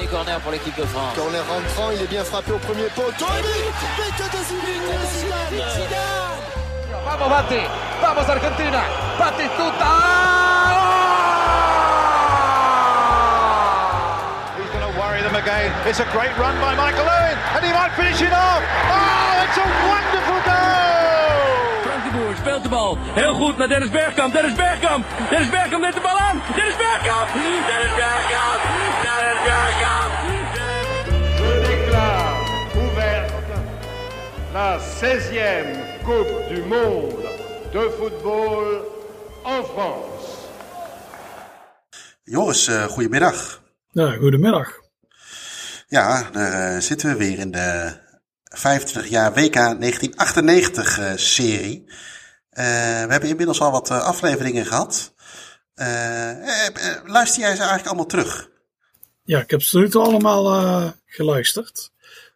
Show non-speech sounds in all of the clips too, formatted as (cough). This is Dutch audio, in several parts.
Premier corner pour l'équipe de France. Corner rentrant, il est bien frappé au premier poteau. Et but de Zidane Zidane Vamos Bati, vamos Argentina, Batistuta! He's going to worry them again. It's a great run by Michael Owen, and he might finish it off. Oh, it's a wonderful goal! Frank de Boer speelt de bal. Heel goed naar Dennis Bergkamp. Dennis Bergkamp. Dennis Bergkamp neemt de bal aan. Dennis Bergkamp. Dennis Bergkamp. Dennis Bergkamp. Je déclare ouverte la 16e Coupe du Monde de football en France. Joris, uh, goedemiddag. Ja, goedemiddag. Ja, daar uh, zitten we weer in de 25 jaar WK 1998 uh, serie. Uh, we hebben inmiddels al wat afleveringen gehad. Luister jij ze eigenlijk allemaal terug? Ja, ik heb ze nu allemaal geluisterd.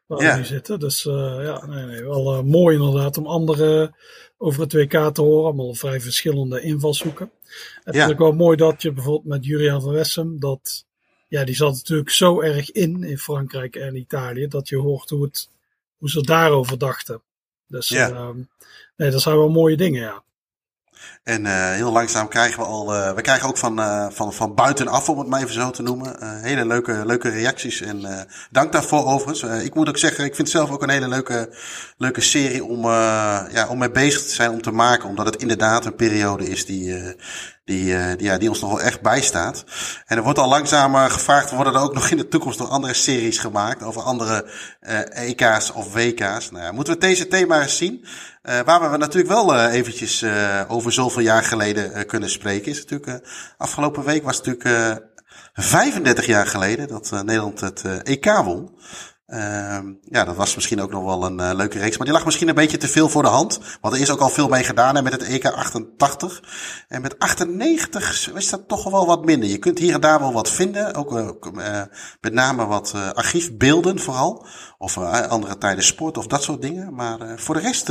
Waar ja. we nu zitten. Dus ja, nee, nee, wel mooi inderdaad om anderen over het WK te horen. Allemaal vrij verschillende invalshoeken. Het is ook wel mooi dat je bijvoorbeeld met Julian van Wessem, dat ja, die zat natuurlijk zo erg in, in Frankrijk en Italië, dat je hoort hoe, het, hoe ze daarover dachten. Dus ja. uh, nee, dat zijn wel mooie dingen, ja. En uh, heel langzaam krijgen we al, uh, we krijgen ook van, uh, van, van buitenaf, om het maar even zo te noemen, hele leuke, leuke reacties. En dank daarvoor overigens. ik moet ook zeggen, ik vind het zelf ook een hele leuke, leuke serie om, ja, om mee bezig te zijn, om te maken. Omdat het inderdaad een periode is die, die, die, ja, die ons nog wel echt bijstaat. En er wordt al langzaam gevraagd, worden er ook nog in de toekomst nog andere series gemaakt over andere EK's of WK's. Nou ja, moeten we deze thema eens zien. Waar we natuurlijk wel eventjes over zoveel jaar geleden kunnen spreken, is natuurlijk, afgelopen week was natuurlijk 35 jaar geleden dat Nederland het EK won. Uh, ja, dat was misschien ook nog wel een leuke reeks. Maar die lag misschien een beetje te veel voor de hand. Want er is ook al veel mee gedaan hè, met het EK 88. En met 98 is dat toch wel wat minder. Je kunt hier en daar wel wat vinden. Ook met name wat archiefbeelden vooral. Of andere tijden sport of dat soort dingen. Maar voor de rest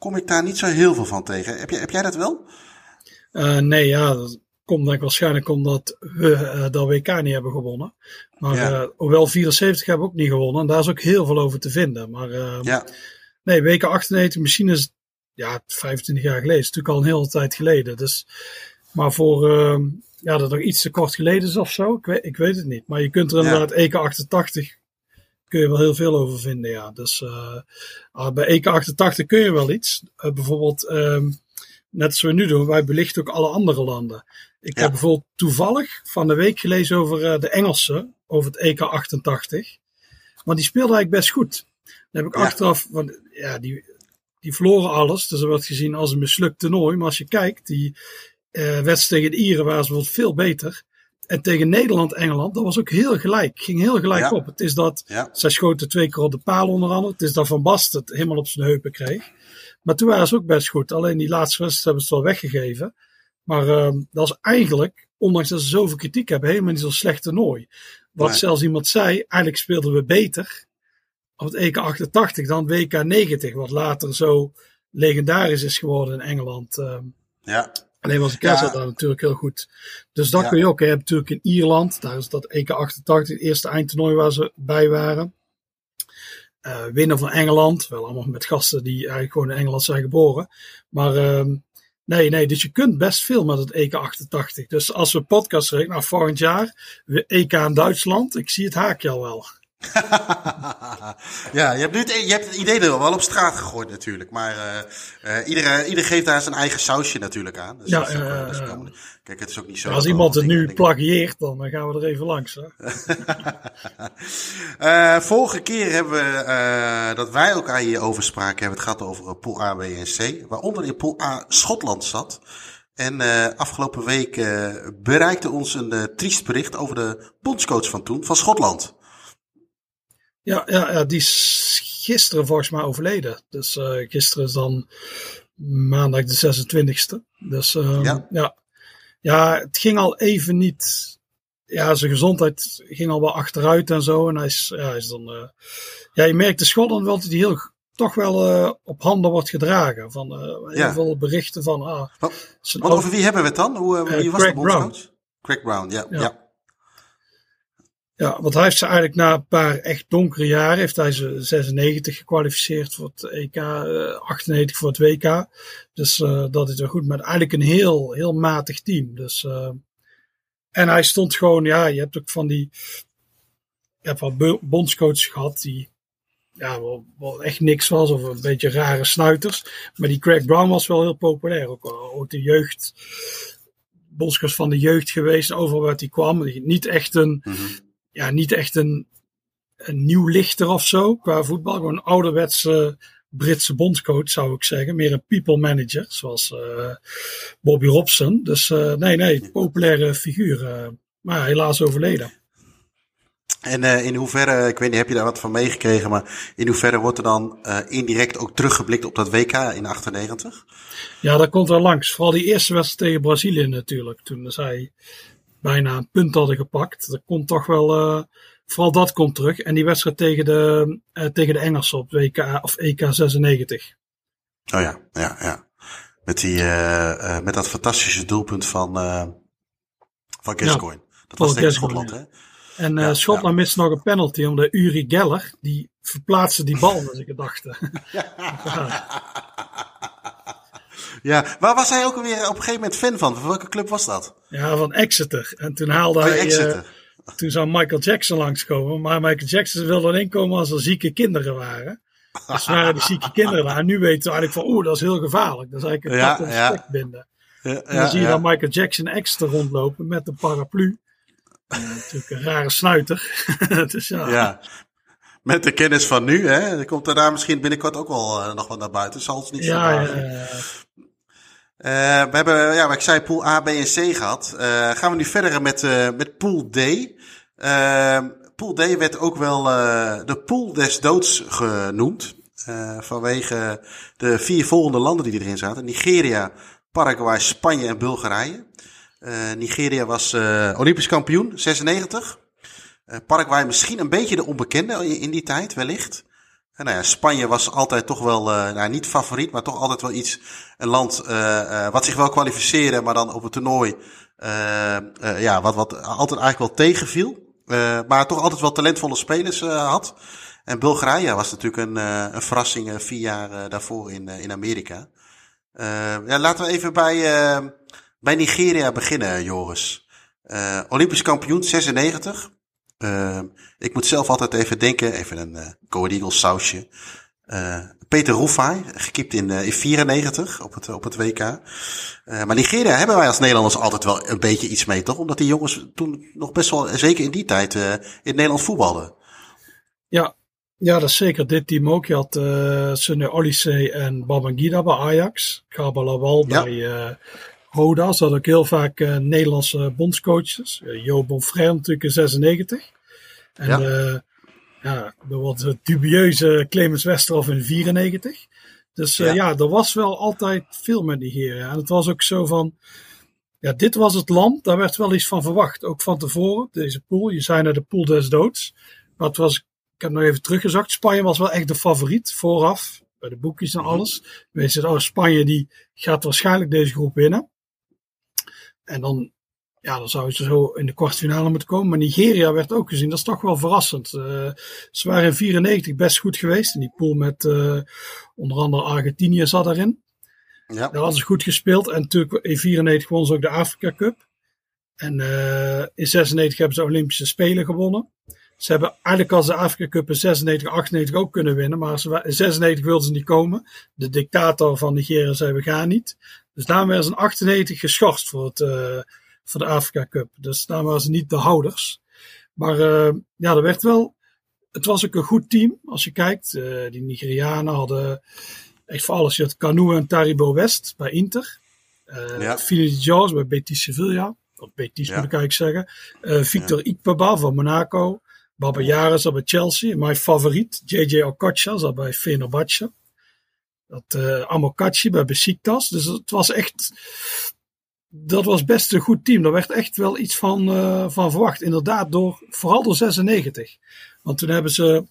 kom ik daar niet zo heel veel van tegen. Heb, je, heb jij dat wel? nee, ja, dat komt denk ik waarschijnlijk omdat we dat WK niet hebben gewonnen. Maar ja. uh, hoewel 74 hebben we ook niet gewonnen. En daar is ook heel veel over te vinden. Maar uh, ja. nee, weken 98, misschien is ja, 25 jaar geleden. is natuurlijk al een hele tijd geleden. Dus, maar voor uh, ja, dat nog iets te kort geleden is of zo. Ik weet, ik weet het niet. Maar je kunt er inderdaad EK 88 kun je wel heel veel over vinden. Ja. Dus uh, bij EK 88 kun je wel iets. Uh, bijvoorbeeld, um, net als we nu doen, wij belichten ook alle andere landen. Ik ja. heb bijvoorbeeld toevallig van de week gelezen over uh, de Engelsen, over het EK 88. Maar die speelden eigenlijk best goed. Dan heb ik ja. achteraf, want ja, die, die verloren alles. Dus dat werd gezien als een mislukt toernooi. Maar als je kijkt, die wedstrijd tegen de Ieren waren ze bijvoorbeeld veel beter. En tegen Nederland-Engeland, dat was ook heel gelijk. Ging heel gelijk ja. op. Het is dat, ja. zij schoten twee keer op de paal onder andere. Het is dat Van Bast het helemaal op zijn heupen kreeg. Maar toen waren ze ook best goed. Alleen die laatste wedstrijd hebben ze het wel weggegeven. Maar uh, dat is eigenlijk, ondanks dat ze zoveel kritiek hebben, helemaal niet zo'n slecht toernooi. Wat Nee. zelfs iemand zei, eigenlijk speelden we beter op het EK 88 dan WK 90. Wat later zo legendarisch is geworden in Engeland. ehm. Ja, Alleen was de Ja. Kessel daar natuurlijk heel goed. Dus dat Ja. kun je ook. Je hebt natuurlijk in Ierland, daar is dat EK 88, het eerste eindtoernooi waar ze bij waren. Eh winnen van Engeland, wel allemaal met gasten die eigenlijk gewoon in Engeland zijn geboren. Maar ehm, nee, nee, dus je kunt best veel met het EK 88. Dus als we podcast rekenen, nou volgend jaar, EK in Duitsland, ik zie het haakje al wel. (laughs) ja, je hebt, nu het, je hebt het idee er wel op straat gegooid natuurlijk. Maar eh iedereen, ieder geeft daar zijn eigen sausje natuurlijk aan. Dus Ja, ook, eh, dat is ook- kijk, het is ook niet zo. Als dat iemand het nu plagieert, dan gaan we er even langs. Hè? (laughs) Vorige keer hebben we, dat wij elkaar hierover spraken, hebben het gehad over pool A, B en C. Waaronder in pool A Schotland zat. En afgelopen week bereikte ons een triest bericht over de bondscoach van toen, van Schotland. Ja, ja, ja, die is gisteren volgens mij overleden. Dus eh, gisteren is dan maandag de 26e. Dus ehm, Ja. ja. ja. het ging al even niet. Ja, zijn gezondheid ging al wel achteruit en zo. En hij is, ja, hij is dan. eh, ja, je merkt de Schotland wel dat hij heel toch wel eh, op handen wordt gedragen. Van heel Ja. veel berichten van. Ah, Want over wie hebben we het dan? Hoe, wie was Craig de bondscoach? Craig Brown, ja. ja. Ja. Ja, want hij heeft ze eigenlijk na een paar echt donkere jaren, heeft hij ze 96 gekwalificeerd voor het EK, 98 voor het WK. Dus dat is wel goed, maar eigenlijk een heel, heel matig team. Dus, en hij stond gewoon, ja, je hebt ook van die, je hebt wel bondscoaches gehad die ja, wel, wel, echt niks was of een beetje rare snuiters. Maar die Craig Brown was wel heel populair. Ook, de jeugd, bondscoach van de jeugd geweest, overal waar hij kwam. Niet echt een, -hmm. Ja, niet echt een, een nieuw lichter of zo qua voetbal. Gewoon een ouderwetse Britse bondscoach zou ik zeggen. Meer een people manager, zoals uh, Bobby Robson. Dus uh, nee, nee, populaire figuur. Uh, maar helaas overleden. En in hoeverre, ik weet niet, heb je daar wat van meegekregen, maar in hoeverre wordt er dan indirect ook teruggeblikt op dat WK in 98? Ja, dat komt wel langs. Vooral die eerste wedstrijd tegen Brazilië natuurlijk. Toen zij bijna een punt hadden gepakt. Dat komt toch wel, uh, vooral dat komt terug. En die wedstrijd tegen de, tegen de Engelsen op WK of EK 96. Oh ja, ja, ja. Met, die, met dat fantastische doelpunt van, van Gascoigne. Ja, dat was tegen Schotland, hè? En ja, Schotland ja. mist nog een penalty, omdat Uri Geller, die verplaatste die bal (laughs) naar zijn gedachten. (laughs) (laughs) ja, waar was hij ook alweer op een gegeven moment fan van? Van welke club was dat? Ja, van Exeter. En toen haalde hij... Exeter. Uh, toen zou Michael Jackson langskomen, maar Michael Jackson wilde alleen komen als er zieke kinderen waren. Dus waren die zieke kinderen daar. En nu weten we eigenlijk van, oeh, dat is heel gevaarlijk. Dat is eigenlijk een ja, tak ja. binden. Ja, en dan zie je dan Michael Jackson Exeter rondlopen met een paraplu. Uh, natuurlijk een rare snuiter. (laughs) dus ja. ja. Met de kennis van nu, hè? Dan komt er daar misschien binnenkort ook wel uh, nog wat naar buiten. Zal het niet zo ja, ja, ja. Uh, we hebben, ja, ik zei, pool A, B en C gehad. gaan we nu verder met, met pool D. pool D werd ook wel de pool des doods genoemd. vanwege de vier volgende landen die erin zaten. Nigeria, Paraguay, Spanje en Bulgarije. Nigeria was Olympisch kampioen, 96. Uh, Paraguay misschien een beetje de onbekende in die tijd, wellicht. Nou Spanje was altijd toch wel, nou, niet favoriet, maar toch altijd wel iets, een land wat zich wel kwalificeerde, maar dan op het toernooi, ja, wat, wat altijd eigenlijk wel tegenviel. maar toch altijd wel talentvolle spelers had. En Bulgarije was natuurlijk een, een verrassing vier jaar daarvoor in, in Amerika. ja, laten we even bij bij Nigeria beginnen, Joris. Uh, Olympisch kampioen 96. Uh, ik moet zelf altijd even denken, even een uh, Eagles sausje. Uh, Peter Roefai, gekiept in, in 94 op het, op het WK. maar Nigeria hebben wij als Nederlanders altijd wel een beetje iets mee, toch? Omdat die jongens toen nog best wel, zeker in die tijd, in Nederland voetbalden. Ja, ja, dat is zeker. Dit team ook. Je had uh, Sunne Olise en Babangida bij Ajax. Gabalawal ja. bij Roda. Ze hadden ook heel vaak uh, Nederlandse bondscoaches. Uh, Jo Bonfrère natuurlijk in 96. En ja, uh, ja de wat dubieuze Clemens Westerhof in 94. Dus ja. ja, er was wel altijd veel met die heren. En het was ook zo van... Ja, dit was het land, daar werd wel iets van verwacht. Ook van tevoren, deze pool. Je zei naar de pool des doods. Maar het was, ik heb nog even teruggezakt. Spanje was wel echt de favoriet vooraf. Bij de boekjes en alles. Weet je, oh, Spanje die gaat waarschijnlijk deze groep winnen. En dan, ja, dan zou ze zo in de kwartfinale moeten komen. Maar Nigeria werd ook gezien. Dat is toch wel verrassend. Uh, ze waren in 94 best goed geweest. In die pool met uh, onder andere Argentinië zat daarin. Ja. Daar hadden ze goed gespeeld. En natuurlijk in 94 won ze ook de Afrika Cup. En uh, in 96 hebben ze Olympische Spelen gewonnen. Ze hebben eigenlijk als de Afrika Cup in 96, 98 ook kunnen winnen. Maar ze, in 96 wilden ze niet komen. De dictator van Nigeria zei we gaan niet. Dus daarom werden ze in 98 geschorst voor, het, uh, voor de Afrika Cup. Dus daarom waren ze niet de houders. Maar uh, ja, er werd wel. Het was ook een goed team als je kijkt. Uh, die Nigerianen hadden echt voor alles. Je had Canoe en Taribo West bij Inter. Uh, ja. Jones bij Betis Sevilla. Of Betis ja. moet ik eigenlijk zeggen. Victor ja. Ikpaba van Monaco. Baba Yara zat bij Chelsea. Mijn favoriet, JJ Okocha, zat bij Fenerbahce. Dat uh, Amokachi bij Besiktas. Dus het was echt. Dat was best een goed team. Daar werd echt wel iets van, uh, van verwacht. Inderdaad, door, vooral door 96. Want toen hebben ze.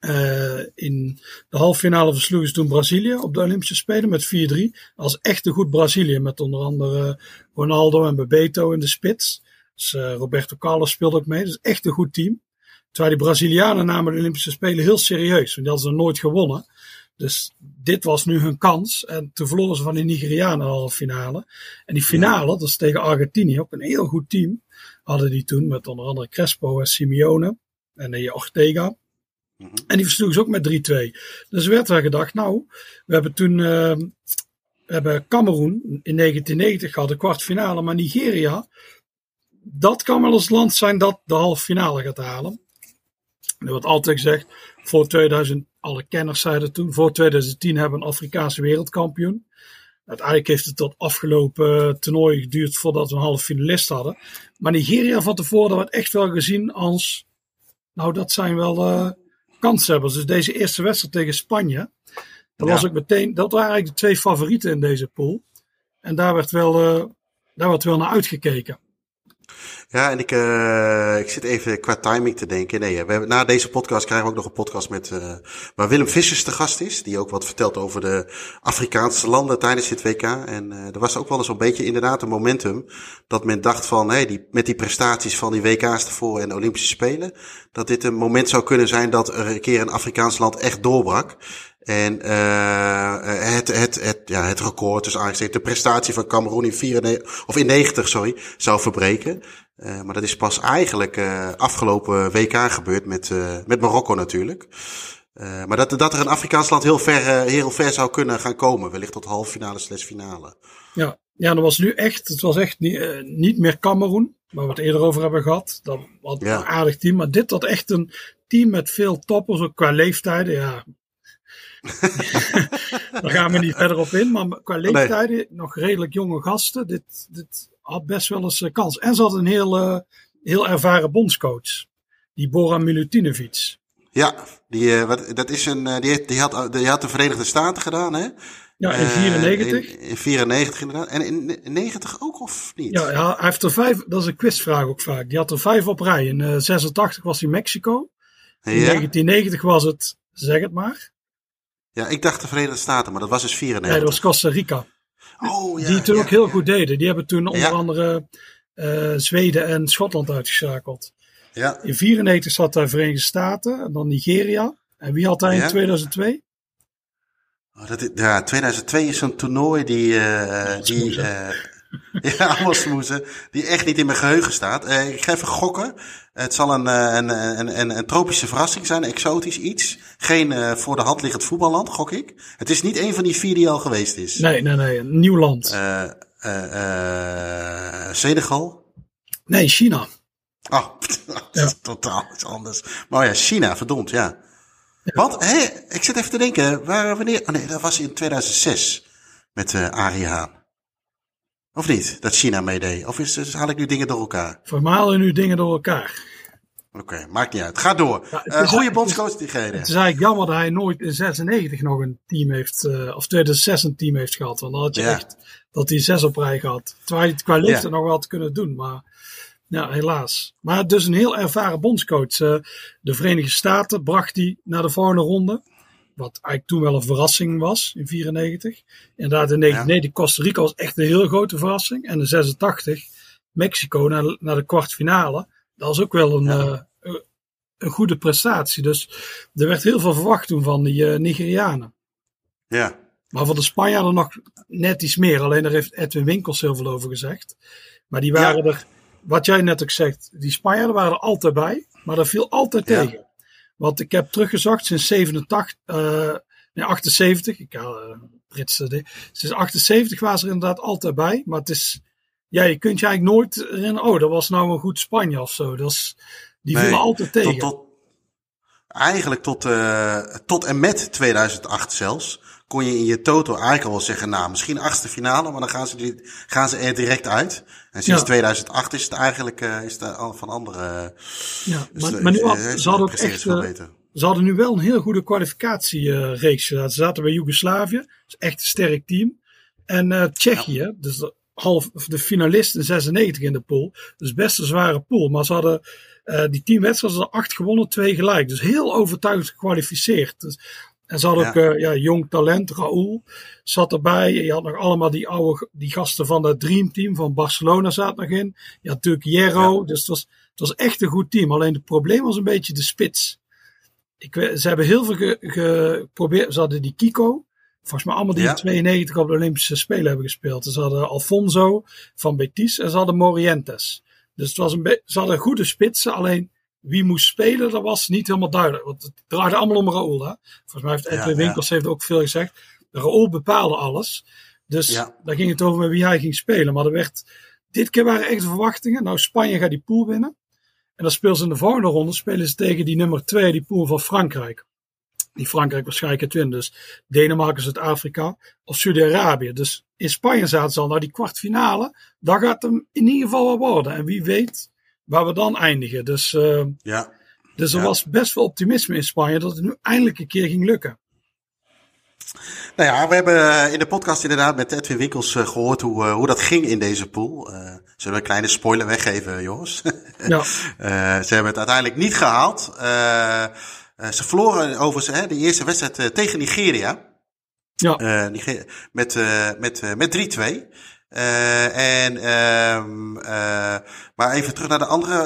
Uh, in de halve finale versloegen ze toen Brazilië op de Olympische Spelen met 4-3. Als echt een goed Brazilië. Met onder andere Ronaldo en Bebeto in de spits. Dus Roberto Carlos speelde ook mee. Dus echt een goed team. Terwijl die Brazilianen namen de Olympische Spelen heel serieus. Want die hadden ze nooit gewonnen. Dus dit was nu hun kans. En toen verloren ze van die Nigerianen al finale. En die finale, dat is tegen Argentinië, ook een heel goed team. Hadden die toen met onder andere Crespo en Simeone. En die Ortega. Mm -hmm. En die versloegen ze ook met 3-2. Dus werd er gedacht, nou, we hebben toen, uh, we hebben Cameroen in 1990 gehad, de kwartfinale. Maar Nigeria, dat kan wel eens land zijn dat de halve finale gaat halen. Er wordt altijd gezegd, voor 2000, alle kenners zeiden toen, voor 2010 hebben we een Afrikaanse wereldkampioen. Uiteindelijk heeft het tot afgelopen toernooi geduurd voordat we een halve finalist hadden. Maar Nigeria van tevoren werd echt wel gezien als, nou dat zijn wel uh, kanshebbers. Dus deze eerste wedstrijd tegen Spanje, dat, ja. was ook meteen, dat waren eigenlijk de twee favorieten in deze pool. En daar werd wel, uh, daar werd wel naar uitgekeken. Ja, en ik, uh, ik zit even qua timing te denken. Nee, we hebben, na deze podcast krijgen we ook nog een podcast met, uh, waar Willem Vissers te gast is. Die ook wat vertelt over de Afrikaanse landen tijdens dit WK. En uh, er was ook wel eens een beetje inderdaad een momentum dat men dacht van, hey, die, met die prestaties van die WK's ervoor en Olympische Spelen, dat dit een moment zou kunnen zijn dat er een keer een Afrikaans land echt doorbrak. En uh, het, het, het, ja, het record, dus eigenlijk de prestatie van Cameroen in, 94, of in 90 sorry, zou verbreken. Uh, maar dat is pas eigenlijk uh, afgelopen WK gebeurd met, met Marokko natuurlijk. maar dat, dat er een Afrikaans land heel ver, heel ver zou kunnen gaan komen. Wellicht tot halve finale slash finale. Ja, ja, dat was nu echt, het was echt niet, niet meer Cameroen. Waar we het eerder over hebben gehad. Dat ja. een aardig team. Maar dit had echt een team met veel toppers, ook qua leeftijden. Ja, (laughs) Daar gaan we niet verder op in. Maar qua leeftijden, nee. nog redelijk jonge gasten. Dit, dit had best wel eens kans. En ze had een heel, uh, heel ervaren bondscoach. Die Boran Milutinovic. Ja, die, uh, wat, dat is een, uh, die, die, had, die had de Verenigde Staten gedaan, hè? Ja, in 94. In, in 94 inderdaad. En in, in 90 ook, of niet? Ja, ja, hij heeft er vijf, dat is een quizvraag ook vaak. Die had er vijf op rij. In uh, 86 was hij Mexico. In ja. 1990 was het, zeg het maar. Ja, ik dacht de Verenigde Staten, maar dat was dus 94. Nee, dat was Costa Rica. Oh, ja, die toen ja, ook heel goed deden. Die hebben toen onder andere uh, Zweden en Schotland uitgeschakeld. Ja. In 94 zat daar Verenigde Staten en dan Nigeria. En wie had hij in 2002? Oh, dat is, ja, 2002 is zo'n toernooi die, uh, die uh, (laughs) ja, allemaal die echt niet in mijn geheugen staat. Uh, ik ga even gokken. Het zal een, een, een, een, een tropische verrassing zijn, exotisch iets. Geen uh, voor de hand liggend voetballand, gok ik. Het is niet een van die vier die al geweest is. Nee, nee, nee. Een nieuw land. Uh, Senegal? Nee, China. Oh, (laughs) dat is ja. totaal iets anders. Maar ja, China, verdomd, ja. ja. Want, hé, ik zit even te denken, waar, wanneer... Oh nee, dat was in 2006 met uh, Arie Haan. Of niet, dat China meedeed? Of is, dus haal ik nu dingen door elkaar? Vermalen nu dingen door elkaar. Oké, okay, maakt niet uit. Ga door. Ja, uh, goede bondscoach die. Het is eigenlijk jammer dat hij nooit in 96 nog een team heeft, uh, of 2006 een team heeft gehad. Want dan had je ja. echt dat hij zes op rij gehad. Terwijl hij het qua leeftijd ja. nog wel had kunnen doen. Maar ja, helaas. Maar dus een heel ervaren bondscoach. Uh, de Verenigde Staten bracht hij naar de volgende ronde. Wat eigenlijk toen wel een verrassing was in 94. Inderdaad, in 1990 Costa Rica was echt een heel grote verrassing. En in 86 Mexico naar, naar de kwartfinale. Dat was ook wel een, ja. uh, een goede prestatie. Dus er werd heel veel verwacht toen van die uh, Nigerianen. Ja. Maar voor de Spanjaarden nog net iets meer. Alleen daar heeft Edwin Winkels heel veel over gezegd. Maar die waren ja. er, wat jij net ook zegt, die Spanjaarden waren er altijd bij. Maar dat viel altijd ja. tegen. Want ik heb teruggezocht sinds 87, uh, nee, 78. Ik haal uh, Britse. Sinds 78 was er inderdaad altijd bij. Maar het is, ja, je kunt je eigenlijk nooit herinneren. Oh, dat was nou een goed Spanje of zo. Dat is, die nee, vielen altijd tegen. Tot, tot, eigenlijk tot, uh, tot en met 2008 zelfs. Kon je in je toto eigenlijk al wel zeggen, nou, misschien achtste finale, maar dan gaan ze, gaan ze er direct uit. En sinds ja. 2008 is het eigenlijk uh, is het van andere. Ja, dus, maar, maar nu had, ze hadden ook echt. Uh, ze hadden nu wel een heel goede kwalificatiereeks gedaan. Ze zaten bij Joegoslavië, is echt een sterk team. En uh, Tsjechië, ja. dus de, half, de finalist in 96 in de pool. Dus best een zware pool. Maar ze hadden uh, die tien wedstrijden, acht gewonnen, twee gelijk. Dus heel overtuigend gekwalificeerd. Dus En ze hadden Ja. ook eh, ja, jong talent, Raúl zat erbij. Je had nog allemaal die oude die gasten van het Dream Team van Barcelona zaten nog in. Je had natuurlijk Hierro, dus het was, het was echt een goed team. Alleen het probleem was een beetje de spits. Ik, ze hebben heel veel ge- geprobeerd. Ze hadden die Kiko. Volgens mij allemaal die Ja. in 92 op de Olympische Spelen hebben gespeeld. Ze hadden Alfonso van Betis en ze hadden Morientes. Dus het was een ze hadden goede spitsen. Alleen wie moest spelen, dat was niet helemaal duidelijk. Want het draaide allemaal om Raúl. Hè? Volgens mij heeft Edwin ja. Winkels heeft ook veel gezegd. Raúl bepaalde alles. Dus Ja. daar ging het over met wie hij ging spelen. Maar er werd, dit keer waren echt de verwachtingen. Nou, Spanje gaat die pool winnen. En dan spelen ze in de volgende ronde spelen ze tegen die nummer 2, die pool van Frankrijk. Die Frankrijk waarschijnlijk het wint. Dus Denemarken, Zuid-Afrika of Saudi-Arabië. Dus in Spanje zaten ze al naar die kwartfinale. Daar gaat hem in ieder geval wel worden. En wie weet waar we dan eindigen. Dus, eh, Ja. dus er Ja. was best wel optimisme in Spanje dat het nu eindelijk een keer ging lukken. Nou ja, we hebben eh, in de podcast inderdaad met Edwin Winkels eh, gehoord hoe, hoe dat ging in deze pool. Eh, zullen we een kleine spoiler weggeven, jongens? (laughs) Ja. Ze hebben het uiteindelijk niet gehaald. Eh, eh, ze verloren overigens hè, de eerste wedstrijd tegen Nigeria. Ja. Nigeria met, met, met 3-2. Eh, en, ehm, eh, maar even terug naar de andere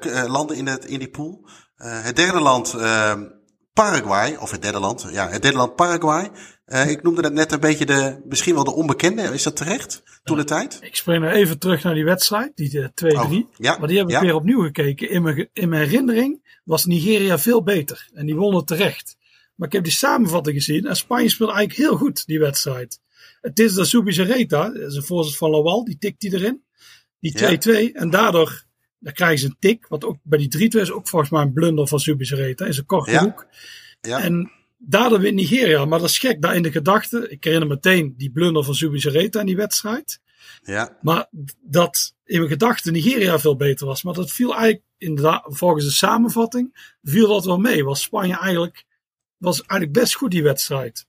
eh, landen in, het, in die pool. Het derde land, ehm, Paraguay, of het derde land, ja, het derde land Paraguay. Ik noemde dat net een beetje de, misschien wel de onbekende, is dat terecht? Toen de tijd? Ik spring nog even terug naar die wedstrijd, die eh, 2-3. Oh, ja, maar die heb ik ja. weer opnieuw gekeken. In mijn, in mijn herinnering was Nigeria veel beter. En die wonnen terecht. Maar ik heb die samenvatting gezien. En Spanje speelde eigenlijk heel goed, die wedstrijd. Het is de dat is een voorzet van Lawal, die tikt die erin. Die 2-2. En daardoor dan krijgen ze een tik. Wat ook bij die 3-2 is ook volgens mij een blunder van Subizarreta. Is een korte Ja. hoek. Ja. En daardoor wint Nigeria. Maar dat is gek, daar in de gedachte. Ik herinner meteen die blunder van Subizareta in die wedstrijd. ja. Maar dat in mijn gedachten Nigeria veel beter was. Maar dat viel eigenlijk inderdaad, volgens de samenvatting, viel dat wel mee. Was Spanje eigenlijk, was eigenlijk best goed die wedstrijd.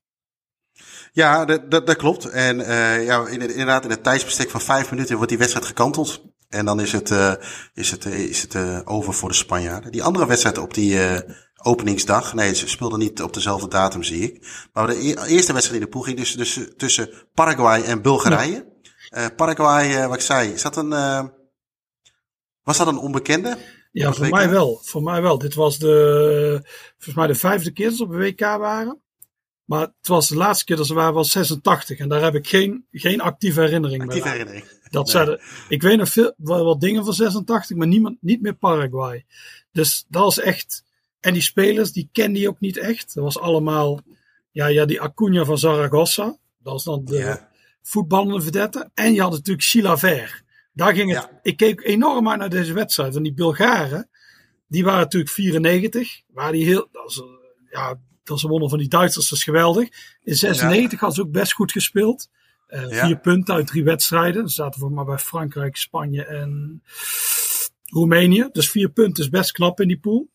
Ja, dat, dat, dat klopt. En eh, ja, inderdaad, in het tijdsbestek van vijf minuten wordt die wedstrijd gekanteld. En dan is het, eh, is het, eh, is het over voor de Spanjaarden. Die andere wedstrijd op die openingsdag. Nee, ze speelden niet op dezelfde datum, zie ik. Maar de e- eerste wedstrijd in de pool ging dus, dus tussen Paraguay en Bulgarije. Paraguay, wat ik zei, is dat een. was dat een onbekende? Ja, voor mij wel. Voor mij wel. Dit was de, volgens mij de vijfde keer dat ze op WK waren. Maar het was de laatste keer dat ze waren, was 86. En daar heb ik geen, geen actieve herinnering Actieve meer herinnering. Dat Nee. zeiden, ik weet nog veel, wel wat dingen van 86, maar niemand, niet meer Paraguay. Dus dat was echt. En die spelers, die kende je ook niet echt. Dat was allemaal. Ja, ja die Acuna van Zaragoza. Dat was dan de Ja. voetballende vedette. En je had natuurlijk Chilaver. Daar ging het. Ja. Ik keek enorm uit naar deze wedstrijd. En die Bulgaren, die waren natuurlijk 94. Waar die heel. Dat was, eh, ja, dat is een wonder van die Duitsers, dat is geweldig. In 96 hadden ze ook best goed gespeeld. Eh, Ja. Vier punten uit drie wedstrijden. Ze zaten voor maar bij Frankrijk, Spanje en Roemenië. Dus vier punten is best knap in die pool.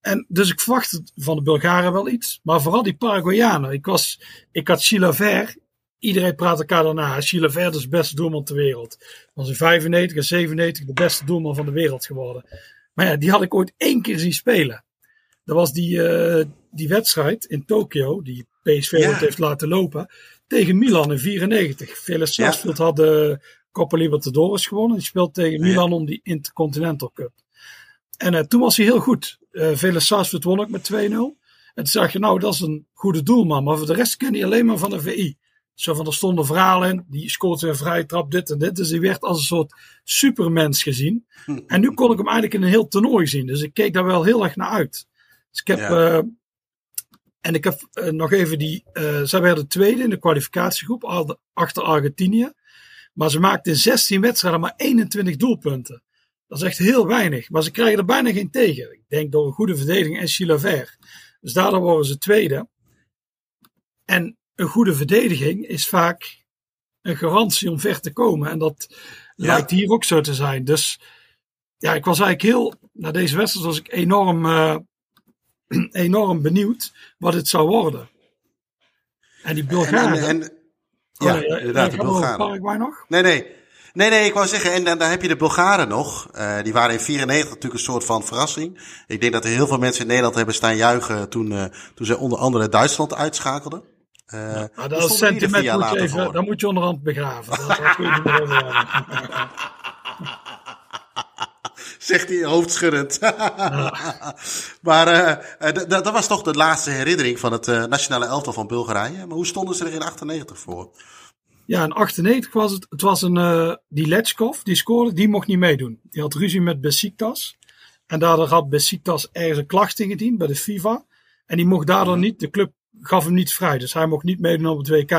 En dus ik verwachtte van de Bulgaren wel iets. Maar vooral die Paraguayanen. Ik, was, ik had Chilaver. Iedereen praat elkaar daarna. Chilaver is de beste doelman ter wereld. Was in 95 en 97 de beste doelman van de wereld geworden. Maar ja, die had ik ooit één keer zien spelen. Dat was die, eh, die wedstrijd in Tokio. Die PSV Ja. heeft laten lopen. Tegen Milan in 94. Velus Ja. Sarsfield had de Coppa Libertadores gewonnen. Die speelt tegen Ja. Milan om die Intercontinental Cup. En eh, toen was hij heel goed. Uh, Velus Sarsfield won ook met 2-0. En toen zag je, nou, dat is een goede doelman. Maar voor de rest ken hij alleen maar van de VI. Zo van, er stonden verhalen in. Die scoort een vrije trap, dit en dit. Dus die werd als een soort supermens gezien. En nu kon ik hem eigenlijk in een heel toernooi zien. Dus ik keek daar wel heel erg naar uit. Dus ik heb... Ja. eh, en ik heb eh, nog even die. eh zij werden tweede in de kwalificatiegroep al- achter Argentinië. Maar ze maakten in 16 wedstrijden maar 21 doelpunten. Dat is echt heel weinig. Maar ze krijgen er bijna geen tegen. Ik denk door een goede verdediging en Chilaver. Dus daardoor worden ze tweede. En een goede verdediging is vaak een garantie om ver te komen. En dat Ja. lijkt hier ook zo te zijn. Dus ja, ik was eigenlijk heel. Na deze wedstrijd was ik enorm, (clears throat) enorm benieuwd wat het zou worden. En die En, Bulgaren. en, en- Oh, ja, eh, inderdaad, de Bulgaren. Paraguay nog? Nee, nee. Nee, nee, ik wou zeggen, en dan, dan heb je de Bulgaren nog. Uh, die waren in 94 natuurlijk een soort van verrassing. Ik denk dat er heel veel mensen in Nederland hebben staan juichen toen, uh, toen ze onder andere Duitsland uitschakelden. Uh, ja, nou, dat is sentiment moet je even, dan moet je onderhand begraven. Dat, (laughs) dat kun je niet meer Zegt hij hoofdschuddend. (laughs) maar uh, dat was toch de laatste herinnering van het uh, nationale elftal van Bulgarije. Maar hoe stonden ze er in 98 voor? Ja, in 98 was het. Het was een. Uh, die Letchkov, die scoorde, die mocht niet meedoen. Die had ruzie met Besiktas. En daardoor had Besiktas ergens een klacht ingediend bij de FIFA. En die mocht daardoor niet. De club gaf hem niet vrij. Dus hij mocht niet meedoen op het WK.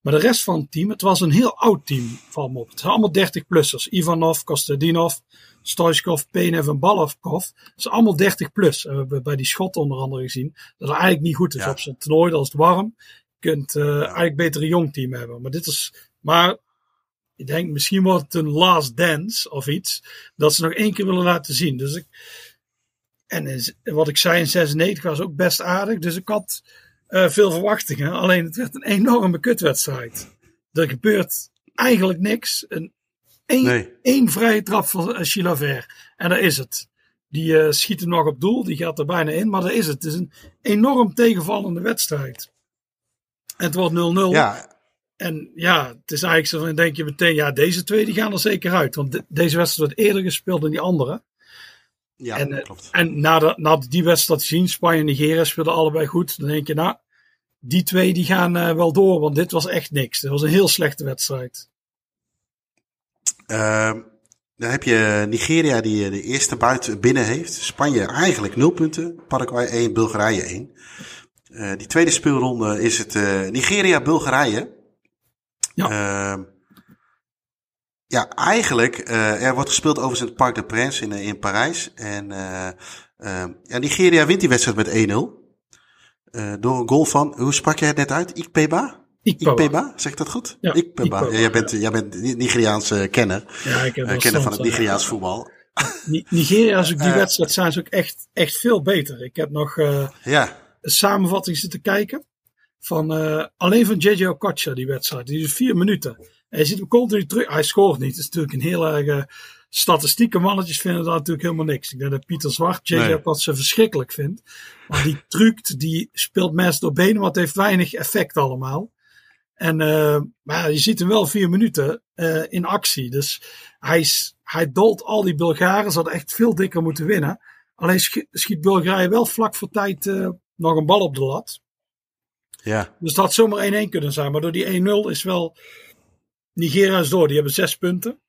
Maar de rest van het team, het was een heel oud team. Van op. Het zijn allemaal 30-plussers. Ivanov, Kostadinov, Stoichkov, Penev en Balovkov. Dat is allemaal 30 plus. We hebben bij die schot onder andere gezien. Dat is eigenlijk niet goed is ja. op zo'n toernooi. Dat is het warm. Je kunt uh, eigenlijk beter een jong team hebben. Maar dit is, maar ik denk misschien wordt het een last dance of iets. Dat ze nog één keer willen laten zien. Dus ik, en wat ik zei in 96 was ook best aardig. Dus ik had uh, veel verwachtingen. Alleen het werd een enorme kutwedstrijd. Er gebeurt eigenlijk niks. Een Eén, nee. één vrije trap van Chilaver. En daar is het. Die uh, schiet hem nog op doel. Die gaat er bijna in. Maar daar is het. Het is een enorm tegenvallende wedstrijd. En het wordt 0-0. Ja. En ja, het is eigenlijk zo van, denk je meteen, ja, deze twee die gaan er zeker uit. Want de, deze wedstrijd wordt eerder gespeeld dan die andere. Ja, en, dat klopt. En na, de, na die wedstrijd zien, Spanje en Nigeria speelden allebei goed. Dan denk je, nou, die twee die gaan uh, wel door, want dit was echt niks. Dit was een heel slechte wedstrijd. Uh, dan heb je Nigeria die de eerste buit binnen heeft. Spanje eigenlijk 0 punten. Paraguay 1, Bulgarije 1. Uh, die tweede speelronde is het uh, Nigeria-Bulgarije. Ja. Uh, ja, eigenlijk, er wordt gespeeld over het Parc de Princes in, in Parijs. En ja, Nigeria wint die wedstrijd met 1-0. door een goal van, hoe sprak jij het net uit? Ikpeba? Ikpeba. Ikpeba, zeg ik dat goed? Ja, Ikpeba. Ikpeba, Ja, jij, bent, jij bent Nigeriaanse kenner. Ja, ik heb Uh, kenner van het Nigeriaans voetbal. Ni- Nigeria, als ik die Eh. wedstrijd zijn ze ook echt, echt veel beter. Ik heb nog eh, Ja, een samenvatting zitten kijken. Van, alleen van JJ Okocha, die wedstrijd. Die is vier minuten. En je ziet hem continu terug. Hij scoort niet. Het is natuurlijk een heel erg. statistieke mannetjes vinden dat natuurlijk helemaal niks. Ik denk dat Pieter Zwart JJ Nee. Okocha verschrikkelijk vindt. Maar die truct, die speelt mensen door benen, maar het heeft weinig effect allemaal. En, maar ja, je ziet hem wel vier minuten eh, in actie. Dus hij, hij dolt al die Bulgaren. Ze hadden echt veel dikker moeten winnen. Alleen schiet, Bulgarije wel vlak voor tijd eh, nog een bal op de lat. ja. Dus dat had zomaar 1-1 kunnen zijn. Maar door die 1-0 is wel. Nigeria is door. Die hebben zes punten.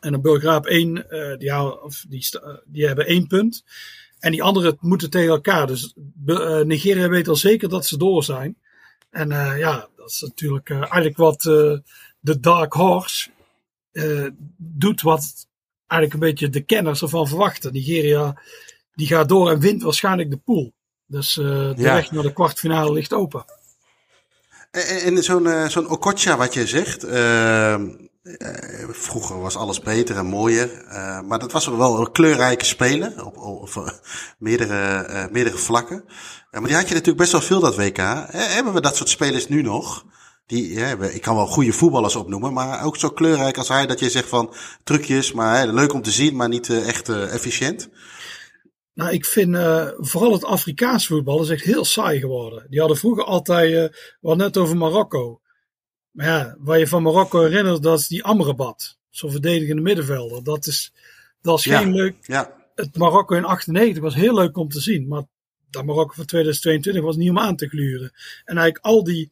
En een Bulgaar op één. die, houden- of die, die hebben één punt. En die anderen moeten tegen elkaar. Dus Nigeria weet al zeker dat ze door zijn. En ja, dat is natuurlijk eh, eigenlijk wat eh, de Dark Horse eh, doet. Wat eigenlijk een beetje de kenners ervan verwachten. Nigeria die gaat door en wint waarschijnlijk de pool. Dus eh, de Ja. weg naar de kwartfinale ligt open. En, en zo'n eh, zo'n Okocha wat je zegt. Eh, vroeger was alles beter en mooier. eh, maar dat was wel een kleurrijke speler. Op, eh, meerdere, meerdere vlakken. Maar die had je natuurlijk best wel veel dat WK. Hebben we dat soort spelers nu nog? Die, ik kan wel goede voetballers opnoemen. Maar ook zo kleurrijk als hij dat je zegt van trucjes. Maar leuk om te zien, maar niet echt efficiënt. Nou, ik vind vooral het Afrikaans voetbal is echt heel saai geworden. Die hadden vroeger altijd, hadden net over Marokko. Maar ja, waar je van Marokko herinnert, dat is die Amrabat. Zo'n verdedigende middenvelder. Dat is, dat is Ja. geen leuk. Ja, Het Marokko in 98 was heel leuk om te zien. Maar dat Marokko van 2022 was niet om aan te gluren. En eigenlijk al die,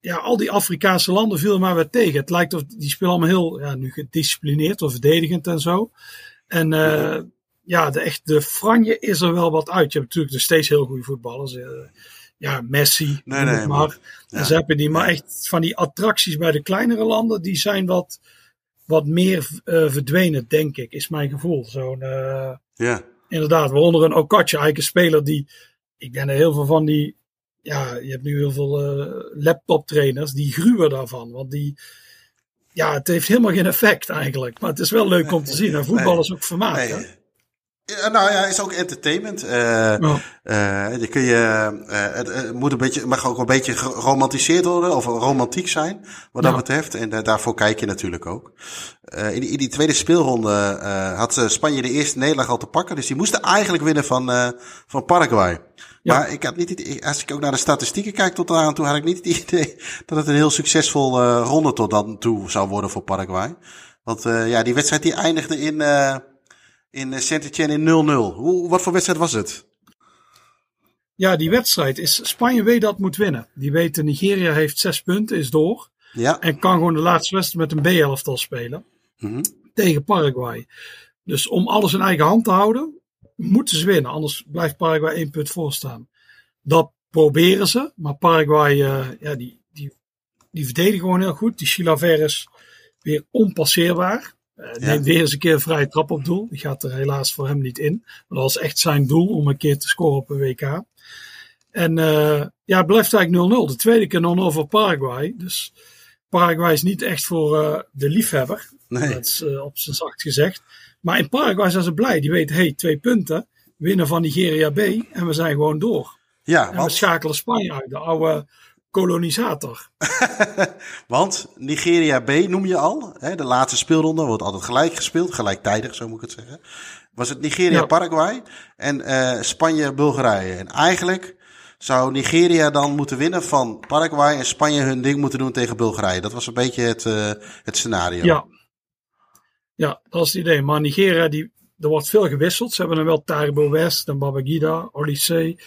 ja, al die Afrikaanse landen vielen maar weer tegen. Het lijkt of die spelen allemaal heel, ja, nu gedisciplineerd of verdedigend en zo. En eh, ja, de, echt, de franje is er wel wat uit. Je hebt natuurlijk nog steeds heel goede voetballers. eh, ja, Messi, Nee, nee, maar. maar- En ja. ze hebben die, maar echt van die attracties bij de kleinere landen, die zijn wat, wat meer eh, verdwenen, denk ik, is mijn gevoel. Zo'n, eh, ja. inderdaad, waaronder een Okacha, eigenlijk een speler die, ik denk dat heel veel van die, ja, je hebt nu heel veel eh laptop trainers, die gruwen daarvan. Want die, ja, het heeft helemaal geen effect eigenlijk. Maar het is wel leuk om te zien. En voetbal is ook vermaak. hè? Nee. Ja, nou ja, is ook entertainment. Uh, uh, je kun je, uh, het, het, moet een beetje, mag ook een beetje geromantiseerd worden of romantiek zijn, wat dat betreft. En daarvoor kijk je natuurlijk ook. in, die, in die tweede speelronde had Spanje de eerste nederlaag al te pakken, dus die moesten eigenlijk winnen van, van Paraguay. Ja. Maar ik had niet het, als ik ook naar de statistieken kijk tot aan toe, had ik niet het (laughs) idee dat het een heel succesvol ronde tot dan toe zou worden voor Paraguay. Want ja, die wedstrijd die eindigde in in Saint-Etienne in 0-0. Hoe, wat voor wedstrijd was het? Ja, die wedstrijd is. Spanje weet dat moet winnen. Die weten Nigeria heeft zes punten, is door. Ja. En kan gewoon de laatste wedstrijd met een B-elftal spelen. Mm Tegen Paraguay. Dus om alles in eigen hand te houden, moeten ze winnen. Anders blijft Paraguay één punt voorstaan. Dat proberen ze. Maar Paraguay, uh, ja, die, die, die verdedigen gewoon heel goed. Die Chilaver is weer onpasseerbaar. Uh, neemt weer eens een keer een vrije trap op doel. Die gaat er helaas voor hem niet in. Maar dat was echt zijn doel om een keer te scoren op een WK. En uh, ja, het blijft eigenlijk 0-0. De tweede keer 0-0 voor Paraguay. Dus Paraguay is niet echt voor uh, de liefhebber. Nee. Dat is op zijn zacht gezegd. Maar in Paraguay zijn ze blij. Die weten, hey, twee punten. Winnen van Nigeria B. En we zijn gewoon door. Ja, en we schakelen Spanje uit. De oude kolonisator. (laughs) Want Nigeria B noem je al. Hè, de laatste speelronde wordt altijd gelijk gespeeld. Gelijktijdig, zo moet ik het zeggen. Was het Nigeria-Paraguay en uh, Spanje-Bulgarije. En eigenlijk zou Nigeria dan moeten winnen van Paraguay en Spanje hun ding moeten doen tegen Bulgarije. Dat was een beetje het, uh, het scenario. Ja. ja, dat is het idee. Maar Nigeria, die, er wordt veel gewisseld. Ze hebben dan wel Taribo West en Babagida, Olysee.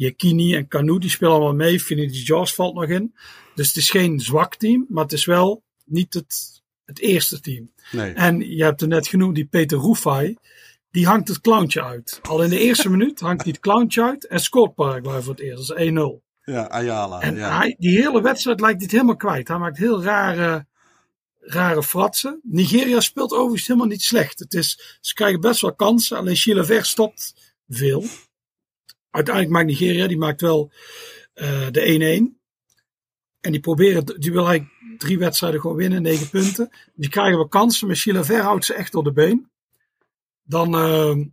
Jekini en Canu, die spelen allemaal mee. Finidi Jaws valt nog in. Dus het is geen zwak team, maar het is wel niet het, het eerste team. Nee. En je hebt er net genoemd, die Peter Roefai. Die hangt het clowntje uit. Al in de eerste (laughs) minuut hangt hij het clowntje uit en scoort Paraguay voor het eerst. Dat is 1-0. Ja, Ayala. En ja. Hij, die hele wedstrijd lijkt dit helemaal kwijt. Hij maakt heel rare, rare fratsen. Nigeria speelt overigens helemaal niet slecht. Het is, ze krijgen best wel kansen. Alleen Chilavert stopt veel uiteindelijk maakt Nigeria, die maakt wel uh, de 1-1. En die proberen, die wil eigenlijk drie wedstrijden gewoon winnen, negen punten. Die krijgen we kansen, maar Ver houdt ze echt door de been. Dan, uh,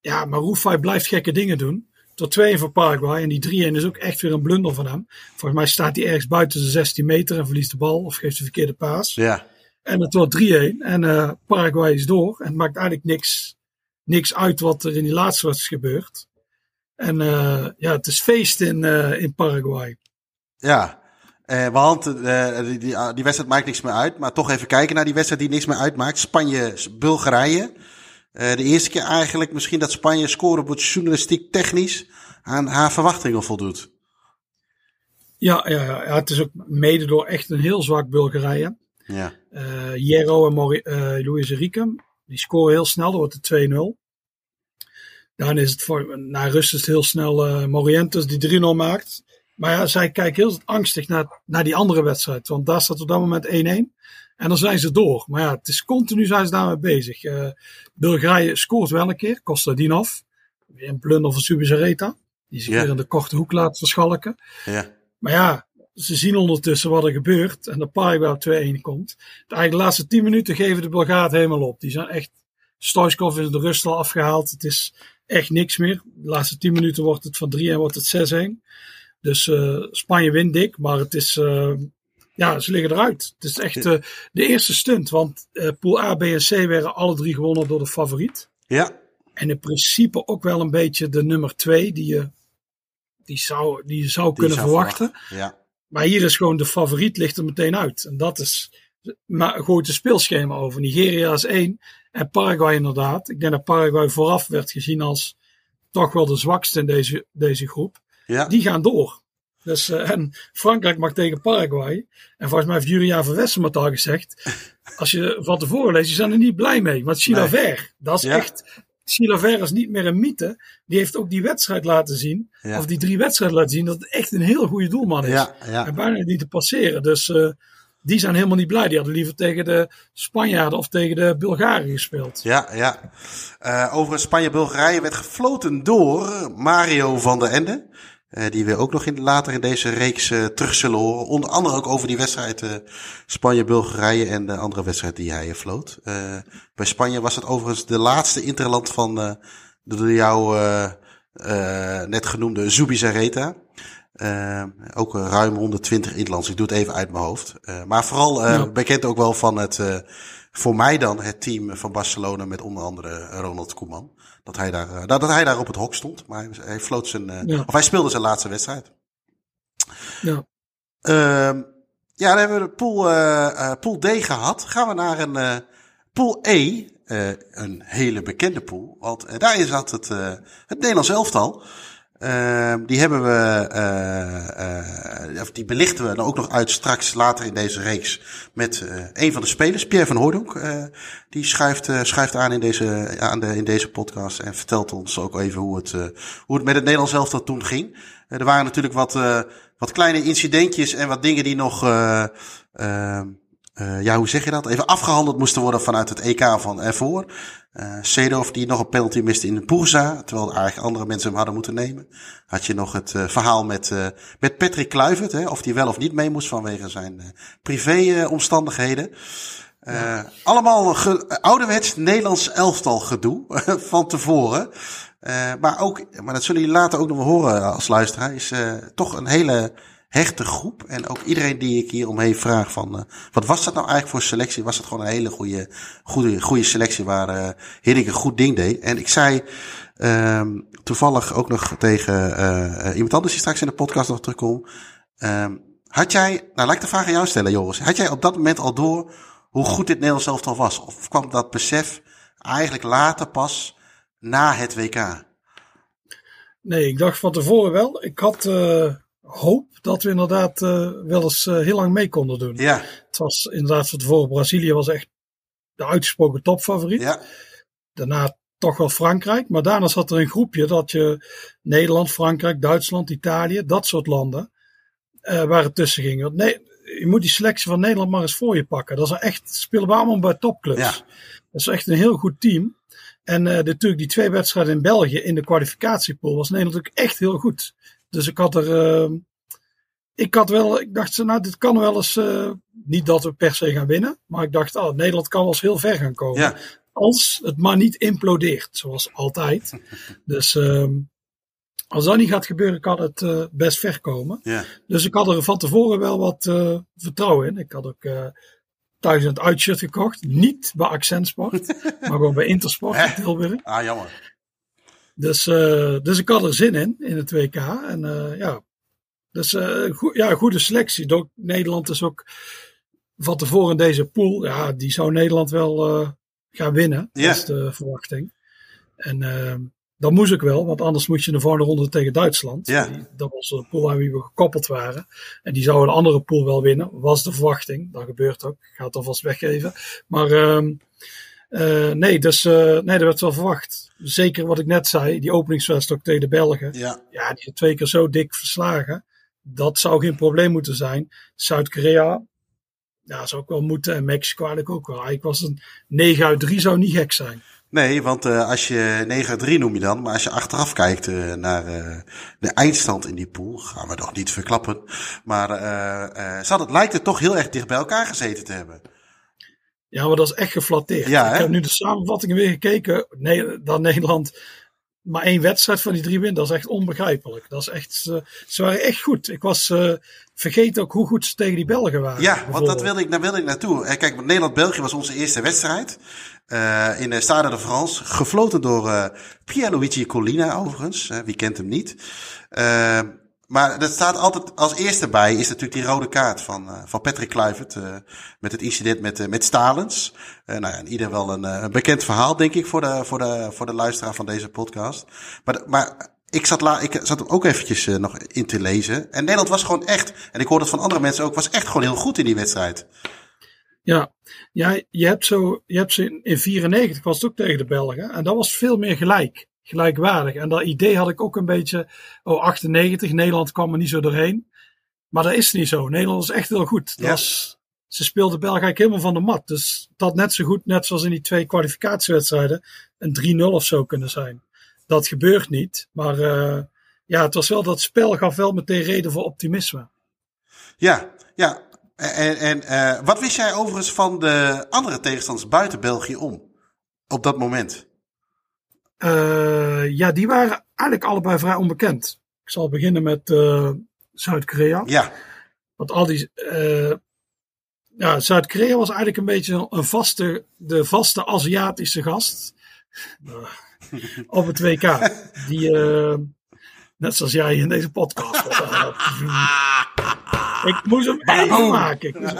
ja, maar Rufai blijft gekke dingen doen. Tot 2 voor Paraguay en die 3-1 is ook echt weer een blunder van hem. Volgens mij staat hij ergens buiten de 16 meter en verliest de bal of geeft de verkeerde paas. Ja. En het wordt 3-1 en uh, Paraguay is door. En het maakt eigenlijk niks, niks uit wat er in die laatste was gebeurd. En uh, ja, het is feest in, uh, in Paraguay. Ja, uh, want die, die, die, wedstrijd maakt niks meer uit. Maar toch even kijken naar die wedstrijd die niks meer uitmaakt. Spanje-Bulgarije. de eerste keer eigenlijk misschien dat Spanje scoren op journalistiek technisch aan haar verwachtingen voldoet. Ja, ja, ja, het is ook mede door echt een heel zwak Bulgarije. Ja. Jero en Mori uh, Luis Enrique, die scoren heel snel, dat wordt het 2-0. Dan is het voor, na rust is het heel snel uh, Morientes die 3-0 maakt. Maar ja, zij kijken heel angstig naar, naar die andere wedstrijd. Want daar staat op dat moment 1-1. En dan zijn ze door. Maar ja, het is continu zijn ze daarmee bezig. Uh, Bulgarije scoort wel een keer. Kostadinov. Weer een blunder van Subizareta. Die zich weer in de korte hoek laat verschalken. Ja. Maar ja, ze zien ondertussen wat er gebeurt. En de op 2-1 komt. Eigenlijk de laatste 10 minuten geven de Bulgaren helemaal op. Die zijn echt... Stoichkov is de rust al afgehaald. Het is echt niks meer. De laatste 10 minuten wordt het van 3 en wordt het 6-1. Dus uh, Spanje wint dik, maar het is, uh, ja, ze liggen eruit. Het is echt uh, de eerste stunt, want Pool A, B en C werden alle drie gewonnen door de favoriet. Ja. En in principe ook wel een beetje de nummer 2 die je, die zou, die je zou die kunnen zou verwachten. verwachten. Ja. Maar hier is gewoon de favoriet ligt er meteen uit. En dat is, maar gooit de speelschema over. Nigeria is 1 en Paraguay inderdaad. Ik denk dat Paraguay vooraf werd gezien als toch wel de zwakste in deze, deze groep. Ja. Die gaan door. Dus, uh, en Frankrijk mag tegen Paraguay. En volgens mij heeft Julian van Westermaat al gezegd. Als je van tevoren leest, je zijn er niet blij mee. Want Chilaver, nee. dat is ja. echt. Chilaver is niet meer een mythe. Die heeft ook die wedstrijd laten zien. Ja. Of die drie wedstrijden laten zien. Dat het echt een heel goede doelman is. Ja. En bijna niet te passeren. Dus uh, die zijn helemaal niet blij. Die hadden liever tegen de Spanjaarden of tegen de Bulgaren gespeeld. Ja, ja. Uh, over Spanje-Bulgarije werd gefloten door Mario van der Ende. die we ook nog in, later in deze reeks terug zullen horen. Onder andere ook over die wedstrijd Spanje-Bulgarije en de andere wedstrijd die hij floot. bij Spanje was het overigens de laatste interland van de door jou net genoemde Zubizarreta. Uh, ook ruim 120 interlands. Ik doe het even uit mijn hoofd. Uh, maar vooral uh, ja. bekend ook wel van het, voor mij dan, het team van Barcelona met onder andere Ronald Koeman. Dat hij daar, dat, dat hij daar op het hok stond. Maar hij, floot zijn, ja. of hij speelde zijn laatste wedstrijd. Ja. Ehm, ja, dan hebben we de pool, pool D gehad. Gaan we naar een pool E. een hele bekende pool. Want daarin zat het, het Nederlands elftal. Uh, die hebben we, uh, uh, die belichten we dan ook nog uit straks later in deze reeks met een van de spelers, Pierre van Hooydonk. die schuift, schuift aan in deze, aan de, in deze podcast en vertelt ons ook even hoe het, hoe het met het Nederlands elftal toen ging. er waren natuurlijk wat, wat kleine incidentjes en wat dingen die nog, ehm, ja, hoe zeg je dat? Even afgehandeld moesten worden vanuit het EK van ervoor. Uh, Seedorf die nog een penalty miste in de Poerza, terwijl eigenlijk andere mensen hem hadden moeten nemen. Had je nog het uh, verhaal met, uh, met Patrick Kluivert, hè, of die wel of niet mee moest vanwege zijn privé-omstandigheden. Ja. Allemaal ouderwets Nederlands elftal gedoe (laughs) van tevoren. maar ook, maar dat zullen jullie later ook nog wel horen als luisteraar, is toch een hele hechte groep. En ook iedereen die ik hier omheen vraag van, uh, wat was dat nou eigenlijk voor selectie? Was het gewoon een hele goede, goede, goede selectie waar uh, Hiddink een goed ding deed? En ik zei um, toevallig ook nog tegen uh, iemand anders die straks in de podcast nog terugkomt. Um, had jij, nou laat ik de vraag aan jou stellen Joris. Had jij op dat moment al door hoe goed dit Nederlands elftal was? Of kwam dat besef eigenlijk later pas na het WK? Nee, ik dacht van tevoren wel. Ik had hoop dat we inderdaad uh, wel eens uh, heel lang mee konden doen. Ja. Het was inderdaad van tevoren, Brazilië was echt de uitgesproken topfavoriet. Ja. Daarna toch wel Frankrijk. Maar daarna zat er een groepje dat je Nederland, Frankrijk, Duitsland, Italië, dat soort landen, uh, waar het tussen ging. Want nee, je moet die selectie van Nederland maar eens voor je pakken. Dat is echt, spelen we allemaal bij topclubs. Ja. Dat is echt een heel goed team. En uh, natuurlijk die twee wedstrijden in België in de kwalificatiepool was Nederland natuurlijk echt heel goed. Dus ik had er. Uh, ik had wel. Ik dacht, nou, dit kan wel eens. Uh, niet dat we per se gaan winnen. Maar ik dacht, oh, Nederland kan wel eens heel ver gaan komen. Ja. Als het maar niet implodeert, zoals altijd. (laughs) dus. Uh, als dat niet gaat gebeuren, kan het uh, best ver komen. Ja. Dus ik had er van tevoren wel wat uh, vertrouwen in. Ik had ook thuis een uitshirt gekocht. Niet bij Accentsport, (laughs) maar gewoon bij Intersport in Tilburg. Ah, jammer. Dus, uh, dus ik had er zin in, in het WK. En uh, ja, dus uh, go ja, goede selectie. Ook Nederland is ook van tevoren in deze pool. Ja, die zou Nederland wel gaan winnen. Ja. Dat is de verwachting. En dat moest ik wel, want anders moest je de volgende ronde tegen Duitsland. Ja. Die, dat was de pool waar we gekoppeld waren. En die zouden een andere pool wel winnen, was de verwachting. Dat gebeurt ook. Ik ga het alvast weggeven. Maar uh, nee, dus uh, nee, dat werd wel verwacht. Zeker wat ik net zei, die openingswedstrijd tegen de Belgen. Ja. ja, die twee keer zo dik verslagen. Dat zou geen probleem moeten zijn. Zuid-Korea, ja, zou ook wel moeten. En Mexico eigenlijk ook wel. Ik was een 9 uit 3 zou niet gek zijn. Nee, want uh, als je 9 uit 3 noem je dan, maar als je achteraf kijkt uh, naar uh, de eindstand in die pool, gaan we nog niet verklappen. Maar zat het lijkt het toch heel erg dicht bij elkaar gezeten te hebben. Ja, maar dat is echt geflatteerd. Ja, ik heb nu de samenvattingen weer gekeken. Nee, dat Nederland maar één wedstrijd van die drie wint, dat is echt onbegrijpelijk. Dat is echt, uh, ze waren echt goed. Ik was uh, vergeten ook hoe goed ze tegen die Belgen waren. Ja, want dat wilde ik, daar wilde ik naartoe. Kijk, Nederland-België was onze eerste wedstrijd. Uh, in de Stade de France. Gefloten door uh, Pierluigi Collina overigens. wie kent hem niet. Maar dat staat altijd als eerste bij, is natuurlijk die rode kaart van, uh, van Patrick Kluivert. Uh, met het incident met, uh, met Stalens. nou ja, ieder geval een, bekend verhaal, denk ik, voor de, voor de, voor de luisteraar van deze podcast. Maar, maar ik zat, la, ik zat ook eventjes nog in te lezen. En Nederland was gewoon echt, en ik hoorde het van andere mensen ook, was echt gewoon heel goed in die wedstrijd. Ja, ja je hebt zo, je hebt zo in, in 94 was het ook tegen de Belgen. En dat was veel meer gelijk gelijkwaardig. En dat idee had ik ook een beetje, oh 98, Nederland kwam er niet zo doorheen. Maar dat is niet zo. Nederland is echt heel goed. Ja. Ze speelden België helemaal van de mat. Dus dat net zo goed, net zoals in die twee kwalificatiewedstrijden, een 3-0 of zo kunnen zijn. Dat gebeurt niet. Maar uh, ja, het was wel dat spel gaf wel meteen reden voor optimisme. Ja, ja. En, en uh, wat wist jij overigens van de andere tegenstanders buiten België om? Op dat moment? Uh, ja, die waren eigenlijk allebei vrij onbekend. Ik zal beginnen met uh, Zuid-Korea. Ja. Want al die. ja, Zuid-Korea was eigenlijk een beetje een vaste, de vaste Aziatische gast. op het WK. Die, net zoals jij in deze podcast. Ik moest hem even maken. Ik moest,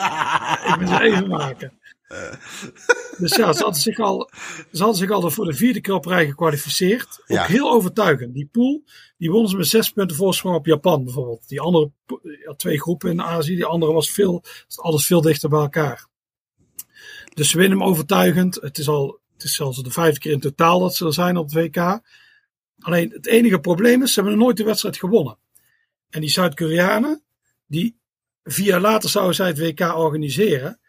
ik moest hem even maken. (laughs) Dus ja, ze hadden zich al, ze hadden zich al voor de vierde keer op rij gekwalificeerd. Ook Ja. heel overtuigend. Die pool, die wonnen ze met zes punten voorsprong op Japan bijvoorbeeld. Die andere, ja, twee groepen in Azië, die andere was veel, alles veel dichter bij elkaar. Dus ze winnen hem overtuigend. Het is al, het is zelfs de vijfde keer in totaal dat ze er zijn op het WK. Alleen het enige probleem is, ze hebben nog nooit de wedstrijd gewonnen. En die Zuid-Koreanen, die vier jaar later zouden zij het WK organiseren.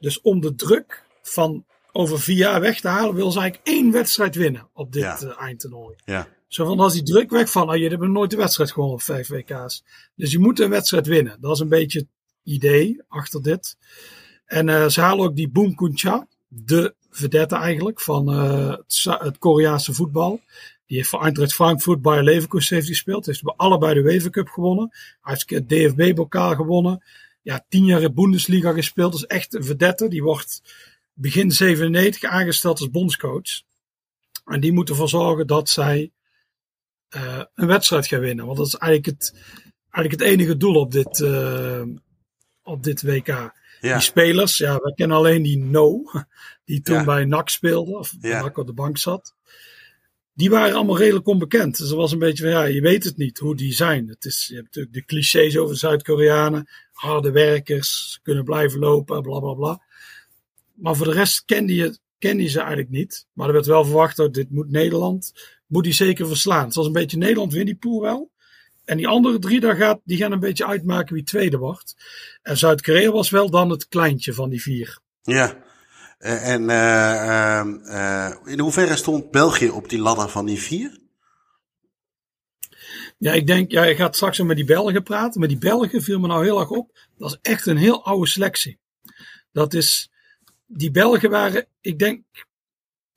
Dus om de druk van over vier jaar weg te halen, wil ze eigenlijk één wedstrijd winnen op dit Ja. eh, eindtoernooi. Ja. Zo van als die druk weg van, oh, jullie hebben nooit de wedstrijd gewonnen op vijf WK's. Dus je moet een wedstrijd winnen. Dat is een beetje het idee achter dit. En eh, ze halen ook die Boom Kun-cha, de vedette eigenlijk van eh, het, Koreaanse voetbal. Die heeft voor Eintracht Frankfurt, Bayer Leverkusen heeft gespeeld. Heeft bij allebei de UEFA Cup gewonnen. Hij heeft het DFB-bokaal gewonnen. Ja, tien jaar in Bundesliga gespeeld. Dat is echt een vedette. Die wordt begin 97 aangesteld als bondscoach. En die moet ervoor zorgen dat zij eh, een wedstrijd gaan winnen. Want dat is eigenlijk het, eigenlijk het enige doel op dit, eh, op dit WK. Ja. Die spelers, ja, we kennen alleen die No, die toen Ja. bij NAC speelde, of Ja. NAC op de bank zat. Die waren allemaal redelijk onbekend. Dus er was een beetje van, ja, je weet het niet hoe die zijn. Het is, je hebt natuurlijk de clichés over Zuid-Koreanen. Harde werkers, kunnen blijven lopen, bla bla bla. Maar voor de rest kende je, kende je ze eigenlijk niet. Maar er werd wel verwacht dat dit moet Nederland, moet die zeker verslaan. Zoals een beetje Nederland wint die pool wel. En die andere drie, daar gaat, die gaan een beetje uitmaken wie tweede wordt. En Zuid-Korea was wel dan het kleintje van die vier. Ja. Eh, en eh, ehm, eh, in hoeverre stond België op die ladder van die vier? Ja, ik denk, ja, je gaat straks met die Belgen praten. Maar die Belgen viel me nou heel erg op. Dat is echt een heel oude selectie. Dat is, die Belgen waren, ik denk,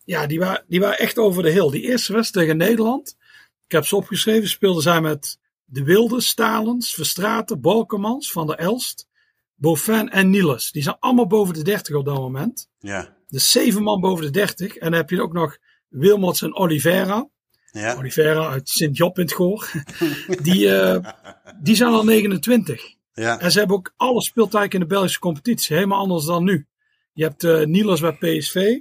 ja, die waren, die waren echt over de hill. Die eerste wedstrijd tegen Nederland, ik heb ze opgeschreven, speelden zij met De Wilde, Stalens, Verstraten, Balkemans, Van der Elst, Beaufin en Niels. Die zijn allemaal boven de 30 op dat moment. Ja. Dus zeven man boven de 30. En dan heb je ook nog Wilmots en Oliveira. Ja. Oliveira uit Sint-Job in het Goor. (laughs) Die, eh, die zijn al 29. Ja. En ze hebben ook alle speeltijd in de Belgische competitie. Helemaal anders dan nu. Je hebt eh Niels bij PSV.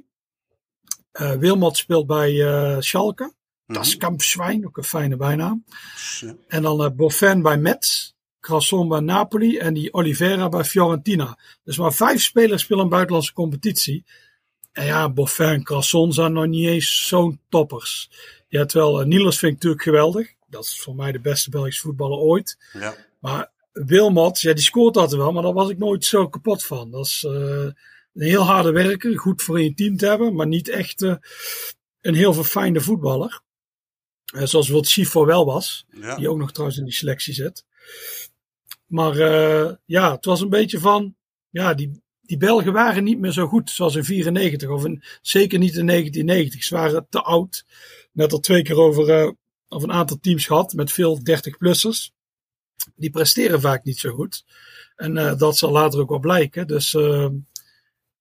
eh Wilmot speelt bij eh Schalke. Dat is Kampschwein, ook een fijne bijnaam. Ja. En dan eh Boffin bij Metz. Crasson bij Napoli. En die Oliveira bij Fiorentina. Dus maar vijf spelers spelen een buitenlandse competitie. En ja, Boffin en Crasson zijn nog niet eens zo'n toppers. Ja, terwijl uh, Niels vind ik natuurlijk geweldig. Dat is voor mij de beste Belgische voetballer ooit. Ja. Maar Wilmot, ja, die scoort altijd wel, maar daar was ik nooit zo kapot van. Dat is eh, een heel harde werker, goed voor in je team te hebben, maar niet echt eh, een heel verfijnde voetballer. Eh, zoals wat Schifo wel was, Ja. die ook nog trouwens in die selectie zit. Maar eh, ja, het was een beetje van, ja, die, die Belgen waren niet meer zo goed zoals in 94 of in, zeker niet in 1990. Ze waren te oud. Net al twee keer over, eh, over een aantal teams gehad met veel 30-plussers. Die presteren vaak niet zo goed. En eh, dat zal later ook wel blijken. Dus eh,